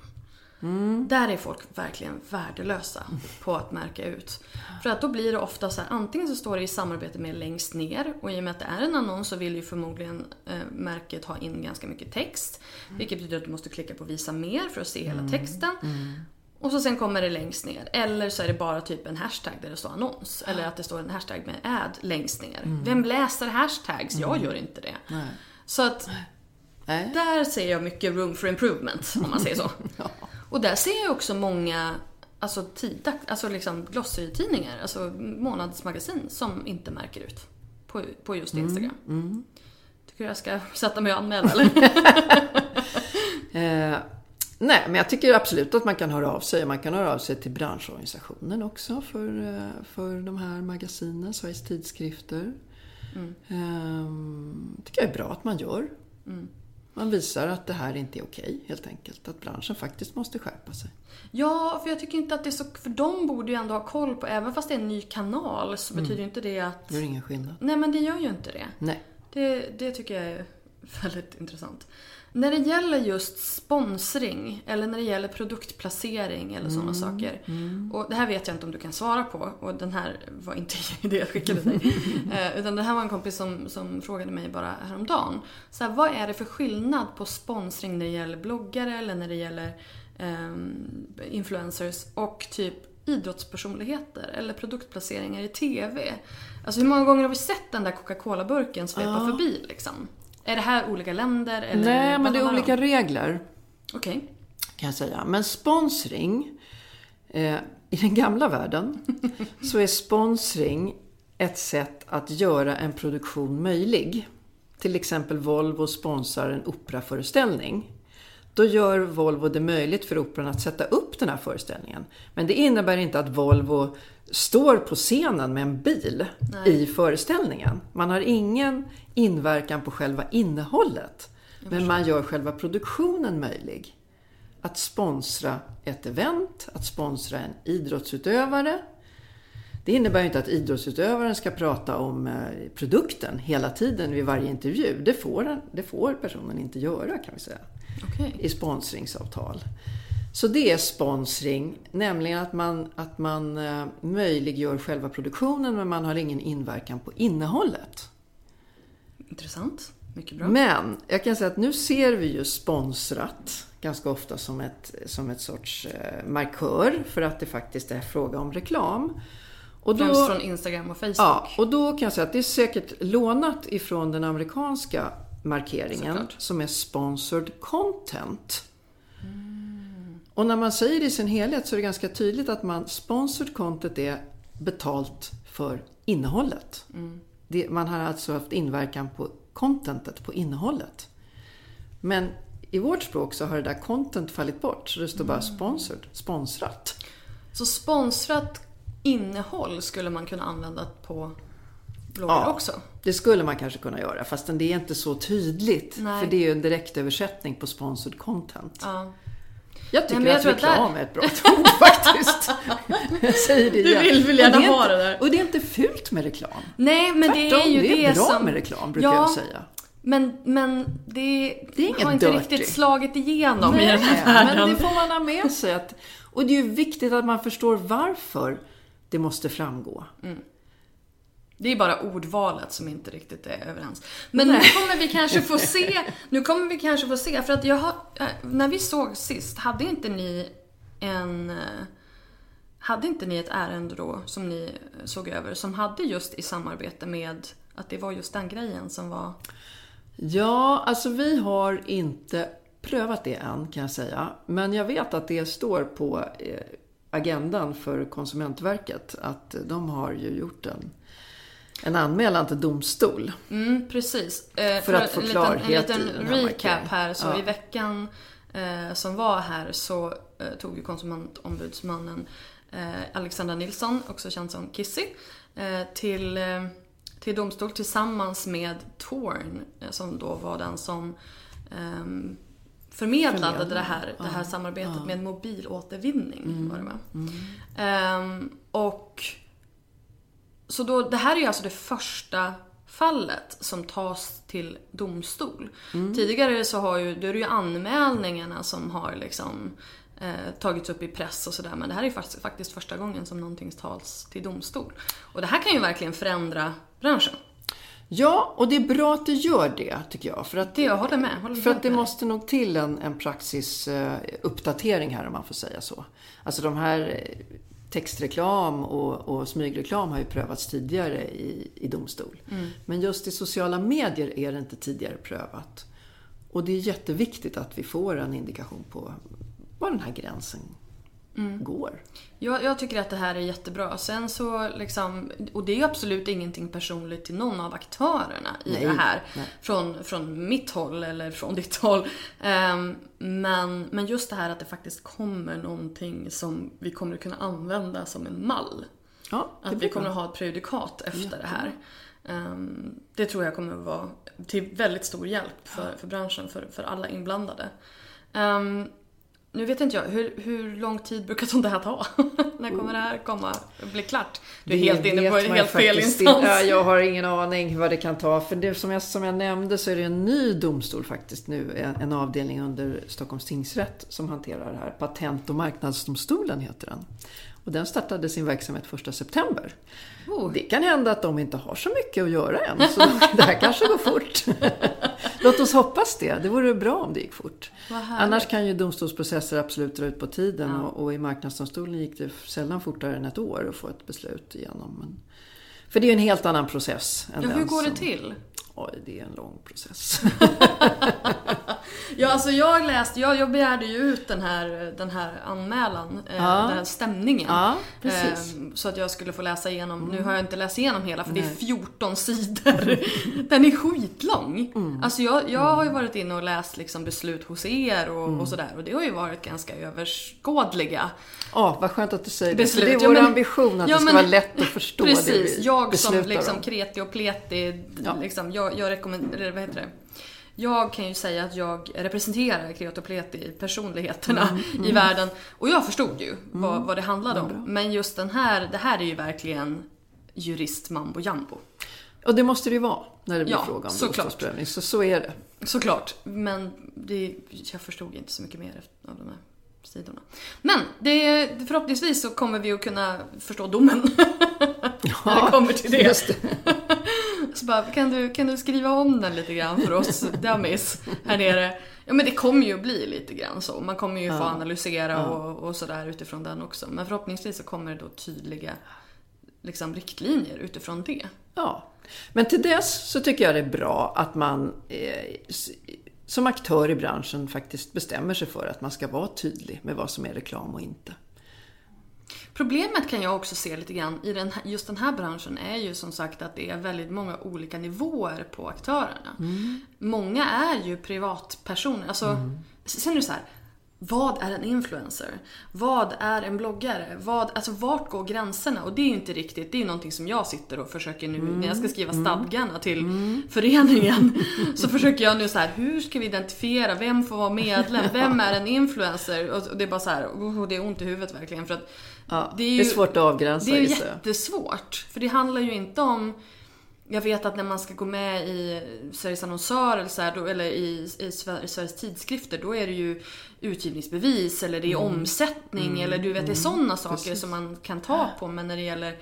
Speaker 1: Där är folk verkligen värdelösa på att märka ut. För att då blir det ofta så här, antingen så står det i samarbete med längst ner och i och med att det är en annons så vill ju förmodligen eh, märket ha in ganska mycket text. Vilket betyder att du måste klicka på visa mer för att se hela texten. Och så sen kommer det längst ner. Eller så är det bara typ en hashtag där det står annons. Eller att det står en hashtag med ad längst ner. Vem läser hashtags? Jag gör inte det. Så att
Speaker 2: Nej.
Speaker 1: där ser jag mycket room for improvement, om man säger så. Och där ser jag också många alltså, tid, alltså liksom glossary-tidningar, alltså månadsmagasin, som inte märker ut på, på just Instagram. Tycker du jag ska sätta mig och anmäla eller?
Speaker 2: Eh, nej, men jag tycker absolut att man kan höra av sig. Man kan höra av sig till branschorganisationen också för, eh, för de här magasinen, Sveriges tidskrifter.
Speaker 1: Mm.
Speaker 2: Eh, tycker jag är bra att man gör. Man visar att det här inte är okej, helt enkelt. Att branschen faktiskt måste skärpa sig.
Speaker 1: Ja, för jag tycker inte att det är så... För de borde ju ändå ha koll på, även fast det är en ny kanal, så betyder ju inte det att...
Speaker 2: Det gör ingen skillnad.
Speaker 1: Nej, men det gör ju inte det.
Speaker 2: Nej.
Speaker 1: Det, det tycker jag är väldigt intressant. När det gäller just sponsring eller när det gäller produktplacering eller sådana saker. Och det här vet jag inte om du kan svara på och den här var inte det jag skickade dig. Eh, Utan det här var en kompis som, som frågade mig bara häromdagen. Så här, vad är det för skillnad på sponsring när det gäller bloggare eller när det gäller ehm, influencers och typ idrottspersonligheter eller produktplaceringar i TV. Alltså hur många gånger har vi sett den där Coca-Cola-burken svepa förbi liksom? Är det här olika länder? Eller
Speaker 2: Nej, men det är olika
Speaker 1: om?
Speaker 2: regler.
Speaker 1: Okej.
Speaker 2: kan jag säga. Men sponsring, eh, i den gamla världen, så är sponsring ett sätt att göra en produktion möjlig. Till exempel Volvo sponsrar en operaföreställning. Då gör Volvo det möjligt för Operan att sätta upp den här föreställningen. Men det innebär inte att Volvo står på scenen med en bil i föreställningen. Man har ingen inverkan på själva innehållet. Men man gör själva produktionen möjlig att sponsra ett event, att sponsra en idrottsutövare. Det innebär ju inte att idrottsutövaren ska prata om eh, produkten hela tiden vid varje intervju. Det får, det får personen inte göra kan vi säga
Speaker 1: Okej.
Speaker 2: i sponsringsavtal. Så det är sponsring, nämligen att man, att man eh, möjliggör själva produktionen men man har ingen inverkan på innehållet.
Speaker 1: Intressant. Mycket bra.
Speaker 2: Men jag kan säga att nu ser vi ju sponsrat ganska ofta som ett, som ett sorts eh, markör för att det faktiskt är fråga om reklam. Och då,
Speaker 1: Främst från Instagram och Facebook.
Speaker 2: Ja, och då kan jag säga att det är säkert lånat ifrån den amerikanska markeringen
Speaker 1: Såklart.
Speaker 2: som är sponsored content. Och när man säger det i sin helhet så är det ganska tydligt att man sponsored content är betalt för innehållet. Det, man har alltså haft inverkan på contentet, på innehållet. Men i vårt språk så har det där content fallit bort så det står bara sponsored, sponsrat.
Speaker 1: Så sponsrat innehåll skulle man kunna använda på bloggar
Speaker 2: Ja.
Speaker 1: också.
Speaker 2: Det skulle man kanske kunna göra, fast det är inte så tydligt.
Speaker 1: Nej.
Speaker 2: För det är ju en direktöversättning på sponsored content.
Speaker 1: Ja.
Speaker 2: Jag tycker
Speaker 1: Nej, men jag
Speaker 2: att reklam
Speaker 1: där-
Speaker 2: är ett bra ord faktiskt. jag säger det
Speaker 1: Du vill väl gärna ha det där.
Speaker 2: Och det är inte fult med reklam.
Speaker 1: Nej, men det är
Speaker 2: Tvärtom,
Speaker 1: ju
Speaker 2: det är bra
Speaker 1: som...
Speaker 2: med reklam, brukar
Speaker 1: ja,
Speaker 2: jag säga.
Speaker 1: Men, men det,
Speaker 2: Det är
Speaker 1: har inte
Speaker 2: dirty.
Speaker 1: riktigt slagit igenom i den
Speaker 2: Nej,
Speaker 1: här
Speaker 2: men
Speaker 1: världen.
Speaker 2: det får man ha med sig. Att, och det är ju viktigt att man förstår varför det måste framgå.
Speaker 1: Det är bara ordvalet som inte riktigt är överens. Men nu kommer vi kanske få se, nu kommer vi kanske få se, för att jag har, äh, när vi såg sist, hade inte ni en, eh, hade inte ni ett ärende då som ni eh, såg över som hade just i samarbete med att det var just den grejen som var...
Speaker 2: Ja, alltså vi har inte prövat det än kan jag säga. Men jag vet att det står på eh, agendan för Konsumentverket att de har ju gjort en, en anmälan till domstol.
Speaker 1: Mm, precis. Eh,
Speaker 2: För att få
Speaker 1: en
Speaker 2: klarhet
Speaker 1: liten,
Speaker 2: i
Speaker 1: en liten recap här. Så
Speaker 2: Ja.
Speaker 1: i veckan eh, som var här så eh, tog ju konsumentombudsmannen eh, Alexandra Nilsson, också känd som Kissy, eh, till, till domstol tillsammans med Torn, som då var den som förmedlade det här, det här samarbetet med mobilåtervinning.
Speaker 2: Mm.
Speaker 1: Var det, va? Ehm, och så då, det här är ju alltså det första fallet som tas till domstol. Tidigare så har ju, då är det ju anmälningarna som har liksom eh, tagits upp i press och sådär. Men det här är faktiskt, faktiskt första gången som någonting tas till domstol. Och det här kan ju verkligen förändra branschen.
Speaker 2: Ja, och det är bra att det gör det tycker jag. För att,
Speaker 1: Det jag håller med. Håller
Speaker 2: för
Speaker 1: helt
Speaker 2: att det
Speaker 1: med.
Speaker 2: måste nog till en, en praxisuppdatering här om man får säga så. Alltså de här eh, textreklam och, och smygreklam har ju prövats tidigare i, i domstol. Men just i sociala medier är det inte tidigare prövat. Och det är jätteviktigt att vi får en indikation på var den här gränsen går.
Speaker 1: Jag, jag tycker att det här är jättebra. Sen så liksom, och det är absolut ingenting personligt till någon av aktörerna i
Speaker 2: Nej,
Speaker 1: det här.
Speaker 2: nej.
Speaker 1: Från, från mitt håll eller från ditt håll. Ehm, men, men just det här att det faktiskt kommer någonting som vi kommer att kunna använda som en mall.
Speaker 2: Ja,
Speaker 1: Att vi kommer
Speaker 2: bra.
Speaker 1: att ha ett prejudikat efter det här. Ehm, det tror jag kommer att vara till väldigt stor hjälp för, för branschen, för, för alla inblandade. Ehm, nu vet inte jag, hur, hur lång tid brukar sånt här ta? När kommer det här komma, bli klart? Du är
Speaker 2: Det
Speaker 1: helt inne på helt fel instans.
Speaker 2: inte. Ja, jag har ingen aning vad det kan ta. För det, som, jag, som jag nämnde så är det en ny domstol faktiskt nu. En, en avdelning under Stockholms tingsrätt som hanterar det här. Patent och marknadsdomstolen heter den. Och den startade sin verksamhet 1 september.
Speaker 1: Oh.
Speaker 2: Det kan hända att de inte har så mycket att göra än. Så det här kanske går fort. Låt oss hoppas det. Det vore bra om det gick fort. Annars kan ju domstolsprocesser absolut dra ut på tiden. Och, och i Marknadsdomstolen gick det sällan fortare än ett år att få ett beslut igenom. Men, för det är ju en helt annan process. Än
Speaker 1: Ja, hur går det
Speaker 2: som,
Speaker 1: till?
Speaker 2: Oj, det är en lång process.
Speaker 1: Ja, alltså jag läste, jag, jag begärde ju ut den här, den här anmälan, eh,
Speaker 2: Ja.
Speaker 1: den här stämningen.
Speaker 2: Ja, precis.
Speaker 1: Eh, så att jag skulle få läsa igenom, nu har jag inte läst igenom hela för det är 14 sidor. Den är skitlång. Alltså jag, jag har ju varit inne och läst liksom beslut hos er och, och sådär och det har ju varit ganska överskådliga
Speaker 2: Ja, vad skönt att du säger det.
Speaker 1: Beslut.
Speaker 2: det är
Speaker 1: Ja,
Speaker 2: vår
Speaker 1: men-
Speaker 2: ambition att
Speaker 1: ja,
Speaker 2: det ska
Speaker 1: men-
Speaker 2: vara lätt att förstå
Speaker 1: Precis,
Speaker 2: det vi
Speaker 1: jag som liksom
Speaker 2: om.
Speaker 1: kreti och pleti,
Speaker 2: Ja.
Speaker 1: liksom, jag, jag rekommenderar, vad heter det? Jag kan ju säga att jag representerar kreti och pleti personligheterna
Speaker 2: Mm,
Speaker 1: i världen. Och jag förstod ju vad, vad det handlade om. Men just den här, det här är ju verkligen jurist mambo jambo.
Speaker 2: Och det måste det ju vara när det blir
Speaker 1: Ja,
Speaker 2: fråga om
Speaker 1: såklart.
Speaker 2: domstolsprövning. Så så är det.
Speaker 1: Såklart, men det, jag förstod inte så mycket mer av de här sidorna. Men det, förhoppningsvis så kommer vi att kunna förstå domen. när det kommer till det.
Speaker 2: Det.
Speaker 1: Så bara, kan du, kan du skriva om den lite grann för oss dummies här nere? Ja men det kommer ju bli lite grann så. Man kommer ju få analysera och, och sådär utifrån den också. Men förhoppningsvis så kommer det då tydliga liksom, riktlinjer utifrån det.
Speaker 2: Ja, men till dess så tycker jag det är bra att man eh, som aktör i branschen faktiskt bestämmer sig för att man ska vara tydlig med vad som är reklam och inte.
Speaker 1: Problemet kan jag också se lite grann i den, just den här branschen är ju som sagt att det är väldigt många olika nivåer på aktörerna. Mm. Många är ju privatpersoner. Alltså, mm. Sen är det så här, vad är en influencer? Vad är en bloggare? Vad, alltså vart går gränserna? Och det är ju inte riktigt, det är ju någonting som jag sitter och försöker nu mm. när jag ska skriva mm. stadgarna till mm. föreningen. så försöker jag nu så här, hur ska vi identifiera, vem får vara medlem? Vem är en influencer? Och det är bara så här, oh, det är ont i huvudet verkligen. För att
Speaker 2: ja, det, är ju, det är svårt att avgränsa.
Speaker 1: Det är jättesvårt. För det handlar ju inte om jag vet att när man ska gå med i Sveriges annonsör eller, i, i, Sveriges tidskrifter, då är det ju utgivningsbevis eller det är mm. omsättning mm. eller du vet, det är mm. sådana saker Precis. som man kan ta på. Men när det gäller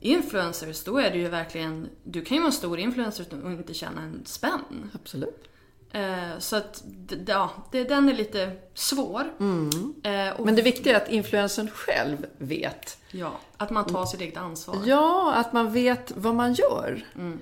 Speaker 1: influencers, då är det ju verkligen, du kan ju vara en stor influencer och inte tjäna en spänn.
Speaker 2: Absolut.
Speaker 1: Eh, så att, ja, den är lite svår.
Speaker 2: Mm. Eh, Men det viktiga är att influencern själv vet.
Speaker 1: Ja, att man tar sitt eget ansvar.
Speaker 2: Ja, att man vet vad man gör. Mm.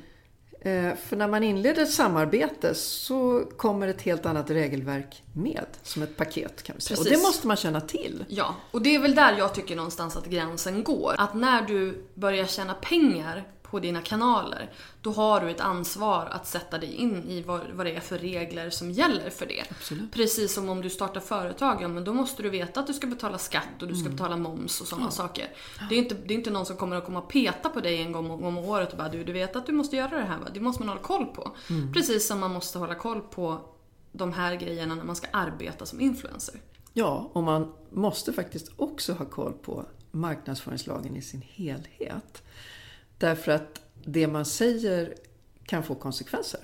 Speaker 2: Eh, för när man inleder ett samarbete så kommer ett helt annat regelverk med. Som ett paket kan vi säga. Precis. Och det måste man känna till.
Speaker 1: Ja, och det är väl där jag tycker någonstans att gränsen går. Att när du börjar tjäna pengar på dina kanaler, då har du ett ansvar att sätta dig in i vad, vad det är för regler som gäller för det.
Speaker 2: Absolut.
Speaker 1: Precis som om du startar företag, ja men då måste du veta att du ska betala skatt och du ska mm. betala moms och sådana ja. saker. Det är, inte, det är inte någon som kommer att komma och peta på dig en gång om året och bara du, du vet att du måste göra det här va? Det måste man hålla koll på. Mm. Precis som man måste hålla koll på de här grejerna när man ska arbeta som influencer.
Speaker 2: Ja, och man måste faktiskt också ha koll på marknadsföringslagen i sin helhet. Därför att det man säger kan få konsekvenser.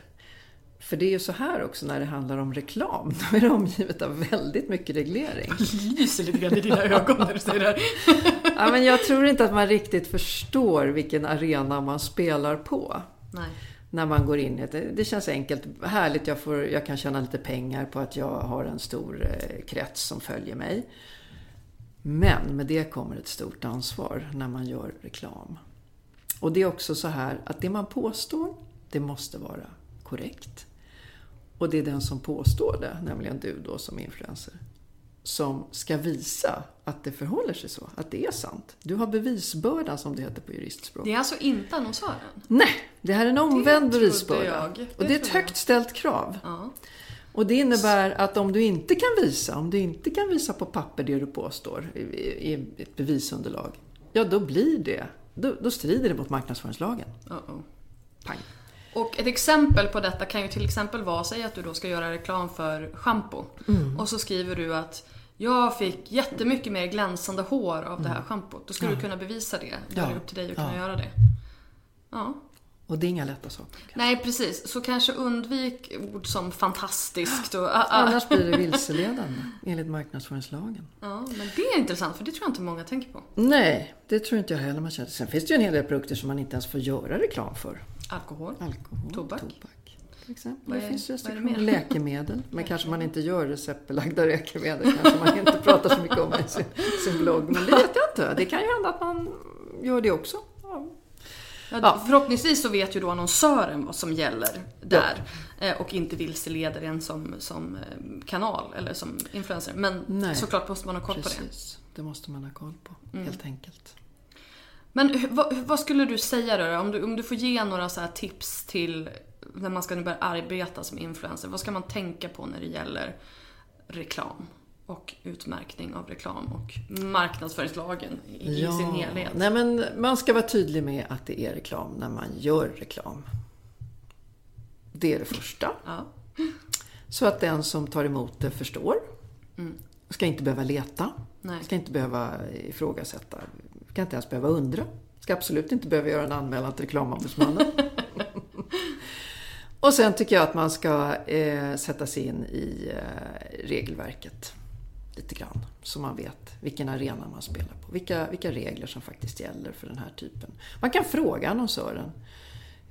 Speaker 2: För det är ju så här också när det handlar om reklam. Då är det omgivet av väldigt mycket reglering.
Speaker 1: Det lyser lite grann i dina ögon när du säger det här.
Speaker 2: ja, men jag tror inte att man riktigt förstår vilken arena man spelar på.
Speaker 1: Nej.
Speaker 2: När man går in i det. Det känns enkelt. Härligt, jag, får, jag kan tjäna lite pengar på att jag har en stor eh, krets som följer mig. Men med det kommer ett stort ansvar när man gör reklam. Och det är också så här att det man påstår, det måste vara korrekt. Och det är den som påstår det, nämligen du då som influencer, som ska visa att det förhåller sig så, att det är sant. Du har bevisbördan som det heter på juristspråk.
Speaker 1: Det är alltså inte annonsören?
Speaker 2: Nej, det här är en omvänd bevisbörda. Det och det är ett högt ställt krav.
Speaker 1: Ja.
Speaker 2: Och det innebär att om du inte kan visa, om du inte kan visa på papper det du påstår i, i ett bevisunderlag, ja då blir det då, då strider det mot marknadsföringslagen.
Speaker 1: Uh -oh.
Speaker 2: Pang.
Speaker 1: Och ett exempel på detta kan ju till exempel vara, säg att du då ska göra reklam för schampo.
Speaker 2: Mm.
Speaker 1: Och så skriver du att jag fick jättemycket mer glänsande hår av det här mm. schampot. Då ska ja. du kunna bevisa det. Då är det upp till dig att kunna göra det. Ja.
Speaker 2: Och det är inga lätta saker.
Speaker 1: Nej, precis. Så kanske undvik ord som fantastiskt och...
Speaker 2: Ah, ah. Annars blir det vilseledande, enligt marknadsföringslagen.
Speaker 1: Ja, men det är intressant, för det tror jag inte många tänker på.
Speaker 2: Nej, det tror inte jag heller man känner. Sen finns det ju en hel del produkter som man inte ens får göra reklam för.
Speaker 1: Alkohol.
Speaker 2: Alkohol.
Speaker 1: Tobak.
Speaker 2: Tobak. Till exempel. Är, det finns restriktioner. Läkemedel. Men kanske man inte gör receptbelagda läkemedel. kanske man inte pratar så mycket om i sin, sin blogg. Men det vet jag inte. Det kan ju hända att man gör det också.
Speaker 1: Ja, Förhoppningsvis så vet ju då annonsören vad som gäller där. Ja. Eh, och inte vilseleder en som, som eh, kanal eller som influencer. Men Nej. såklart måste man ha koll
Speaker 2: Precis.
Speaker 1: på det.
Speaker 2: Det måste man ha koll på, mm. helt enkelt.
Speaker 1: Men vad, vad, skulle du säga då? Om du, om du får ge några så tips till när man ska börja arbeta som influencer. Vad ska man tänka på när det gäller reklam? Och utmärkning av reklam och marknadsföringslagen i ja. sin helhet.
Speaker 2: Nej, men man ska vara tydlig med att det är reklam när man gör reklam. Det är det första.
Speaker 1: Ja.
Speaker 2: Så att den som tar emot det förstår.
Speaker 1: Mm.
Speaker 2: Ska inte behöva leta.
Speaker 1: Nej.
Speaker 2: Ska inte behöva ifrågasätta. Ska inte ens behöva undra. Ska absolut inte behöva göra en anmälan till reklamombudsmannen. Och sen tycker jag att man ska eh, sätta sig in i eh, regelverket lite grann. Så man vet vilken arena man spelar på. Vilka, vilka regler som faktiskt gäller för den här typen. Man kan fråga annonsören.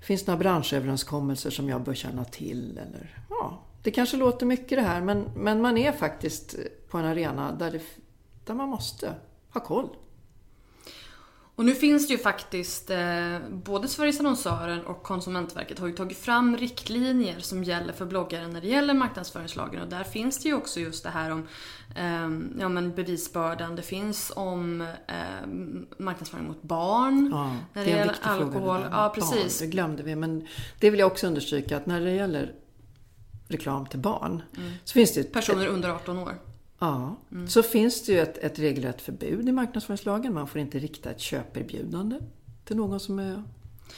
Speaker 2: Finns det några branschöverenskommelser som jag bör känna till? Eller, ja, det kanske låter mycket det här men, men man är faktiskt på en arena där, det, där man måste ha koll.
Speaker 1: Och nu finns det ju faktiskt, eh, både Sveriges Annonsörer och Konsumentverket har ju tagit fram riktlinjer som gäller för bloggare när det gäller marknadsföringslagen. Och där finns det ju också just det här om eh, ja, men bevisbördan. Det finns om eh, marknadsföring mot barn.
Speaker 2: Ja,
Speaker 1: när
Speaker 2: det en
Speaker 1: gäller alkohol.
Speaker 2: det
Speaker 1: Ja, precis.
Speaker 2: Barn, det glömde vi. Men det vill jag också understryka att när det gäller reklam till barn så finns det
Speaker 1: Mm. Personer under 18 år.
Speaker 2: Ja,
Speaker 1: Mm.
Speaker 2: så finns det ju ett, ett regelrätt förbud i marknadsföringslagen. Man får inte rikta ett köperbjudande till någon som är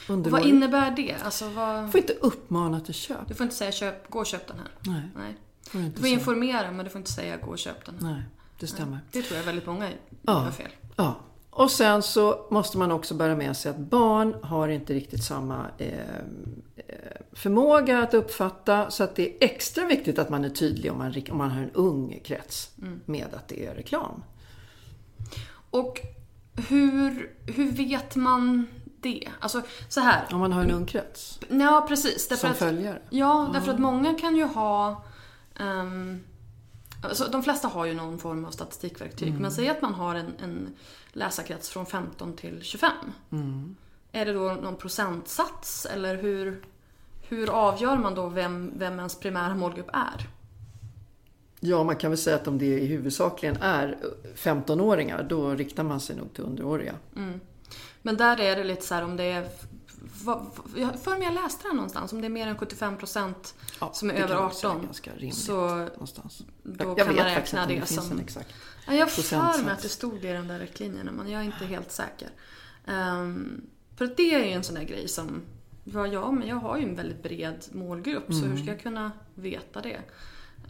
Speaker 2: underårig.
Speaker 1: vad innebär det? Alltså vad...
Speaker 2: Du får inte uppmana till köp.
Speaker 1: Du får inte säga köp, gå och köp den här.
Speaker 2: Nej,
Speaker 1: Nej.
Speaker 2: får du
Speaker 1: får
Speaker 2: säga.
Speaker 1: informera men du får inte säga gå och köp den här.
Speaker 2: Nej, det stämmer.
Speaker 1: Det tror jag väldigt många
Speaker 2: Ja.
Speaker 1: gör fel.
Speaker 2: Ja. Och sen så måste man också bära med sig att barn har inte riktigt samma eh, eh, förmåga att uppfatta. Så att det är extra viktigt att man är tydlig om man, om man har en ung krets
Speaker 1: Mm.
Speaker 2: med att det är reklam.
Speaker 1: Och hur, hur vet man det? Alltså så här.
Speaker 2: Om man har en ung krets
Speaker 1: Ja, precis. Därför
Speaker 2: som
Speaker 1: att,
Speaker 2: följare.
Speaker 1: Ja, därför att många kan ju ha... ehm, alltså, de flesta har ju någon form av statistikverktyg.
Speaker 2: Mm.
Speaker 1: Men säg att man har en, en läsarkrets från 15 till 25.
Speaker 2: Mm.
Speaker 1: Är det då någon procentsats? Eller hur, hur avgör man då vem, vem ens primära målgrupp är?
Speaker 2: Ja, man kan väl säga att om det i huvudsakligen är 15-åringar, då riktar man sig nog till underåriga.
Speaker 1: Men där är det lite så här om det är... Vad, jag för mig jag läste det här någonstans. Om det är mer än 75%
Speaker 2: Ja,
Speaker 1: som är
Speaker 2: det
Speaker 1: över
Speaker 2: kan jag säga
Speaker 1: 18.
Speaker 2: ganska rimligt
Speaker 1: Så
Speaker 2: någonstans.
Speaker 1: då
Speaker 2: jag
Speaker 1: kan
Speaker 2: vet
Speaker 1: man räkna det
Speaker 2: det
Speaker 1: som...
Speaker 2: en exakt.
Speaker 1: Ja, jag har för mig att det stod i de där riktlinjerna men jag är inte helt säker. Ehm, för det är ju en sån där grej som... Ja, ja, men jag har ju en väldigt bred målgrupp så
Speaker 2: Mm.
Speaker 1: hur ska jag kunna veta det?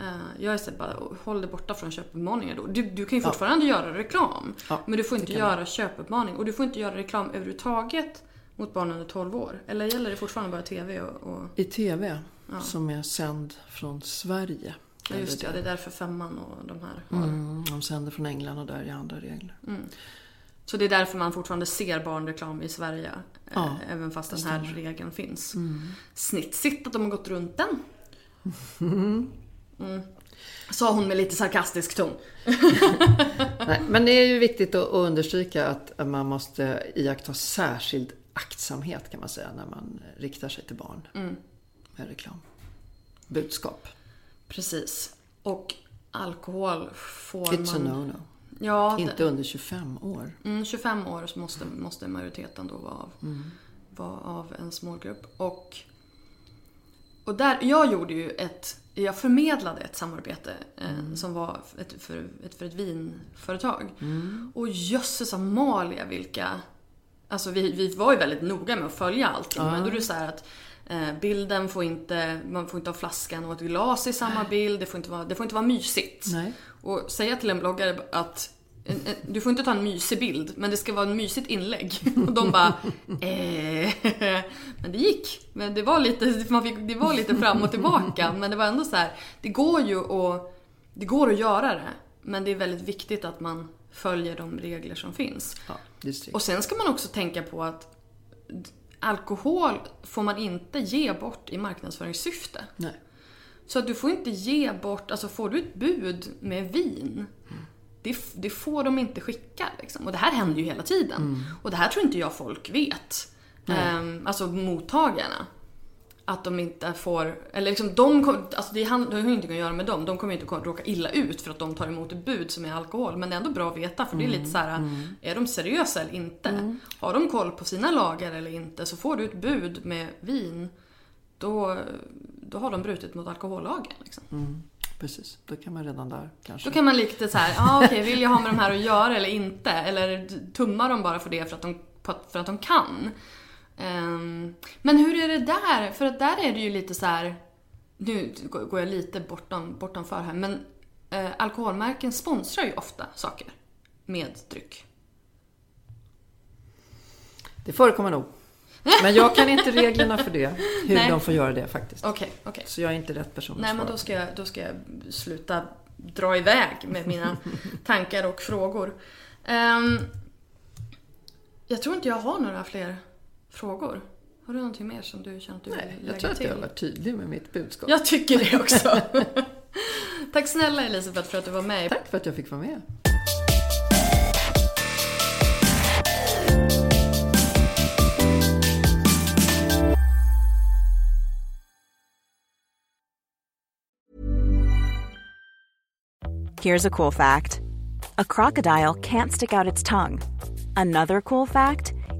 Speaker 1: Eh, jag är så här bara, håll dig borta från köpuppmaningar då. Du, du kan ju fortfarande göra reklam.
Speaker 2: Ja,
Speaker 1: men du får
Speaker 2: det
Speaker 1: inte göra köpuppmaning. Och du får inte göra reklam överhuvudtaget mot barn under 12 år. Eller gäller det fortfarande bara TV och... och
Speaker 2: I TV, som är sänd från Sverige.
Speaker 1: ja, just det,
Speaker 2: gäller
Speaker 1: det är därför femman och de här har.
Speaker 2: Mm, de sänder från England och där är andra regler.
Speaker 1: Så det är därför man fortfarande ser barnreklam i Sverige. eh,
Speaker 2: Ja,
Speaker 1: även fast den här regeln finns.
Speaker 2: Mm.
Speaker 1: Snitsigt att de har gått runt den. Mm. Sa hon med lite sarkastisk ton.
Speaker 2: Nej, men det är ju viktigt att understryka att man måste iaktta särskild aktsamhet kan man säga när man riktar sig till barn
Speaker 1: Mm.
Speaker 2: med reklam. Budskap.
Speaker 1: Precis. Och alkohol får
Speaker 2: It's a
Speaker 1: man...
Speaker 2: no-no.
Speaker 1: Ja,
Speaker 2: Inte
Speaker 1: det,
Speaker 2: under 25 år.
Speaker 1: mm, 25 år så måste, måste majoriteten då vara av, vara av ens målgrupp. Och, och där, jag gjorde ju ett... Jag förmedlade ett samarbete eh, som var ett, för, ett, för ett vinföretag. Och jösses Amalia vilka... Alltså vi, vi var ju väldigt noga med att följa allting. Men då är det så att eh, bilden får inte... Man får inte ha flaskan och ett glas i samma bild. Det får inte vara, det får inte vara mysigt.
Speaker 2: Nej.
Speaker 1: Och säga till en bloggare att du får inte ta en mysig bild, men det ska vara ett mysigt inlägg. Och de bara, eh, Men det gick. Men det var, lite, man fick, det var lite fram och tillbaka. Men det var ändå så här, det går ju att, det går att göra det. Men det är väldigt viktigt att man följer de regler som finns.
Speaker 2: Ja.
Speaker 1: Och sen ska man också tänka på att alkohol får man inte ge bort i marknadsföringssyfte.
Speaker 2: Nej.
Speaker 1: Så att du får inte ge bort, alltså får du ett bud med vin, det, f- det får de inte skicka. Liksom. Och det här händer ju hela tiden. Och det här tror inte jag folk vet. Ehm, alltså mottagarna. Att de inte får, eller liksom de kom, alltså det, hand, det har ju ingenting att göra med dem. De kommer inte att råka illa ut för att de tar emot ett bud som är alkohol. Men det är ändå bra att veta för det är lite så här: är de seriösa eller inte? Har de koll på sina lagar eller inte? Så får du ett bud med vin, då, då har de brutit mot alkohollagen. Liksom.
Speaker 2: Precis, då kan man redan där kanske.
Speaker 1: Då kan man lite så här, ah, okej, vill jag ha med de här att göra eller inte? Eller tummar de bara för det för att de, för att de kan? Ehm, men hur är det där? För att där är det ju lite så här, nu går jag lite bortom, bortanför här, men eh, alkoholmärken sponsrar ju ofta saker med dryck.
Speaker 2: Det förekommer nog. Men jag kan inte reglerna för det. Hur
Speaker 1: Nej.
Speaker 2: de får göra det faktiskt.
Speaker 1: Okej, okej.
Speaker 2: Så jag är inte rätt person att
Speaker 1: Nej, men då ska, jag, då ska jag sluta dra iväg med mina tankar och frågor. Ehm, jag tror inte jag har några fler frågor. Har du någonting mer som du känner att du
Speaker 2: Nej,
Speaker 1: vill lägga till?
Speaker 2: Jag tror att
Speaker 1: till?
Speaker 2: jag var tydlig med mitt budskap.
Speaker 1: Jag tycker det också. Tack snälla Elisabeth för att du var med.
Speaker 2: Tack för att jag fick vara med.
Speaker 4: Here's a cool fact. A crocodile can't stick out its tongue. Another cool fact.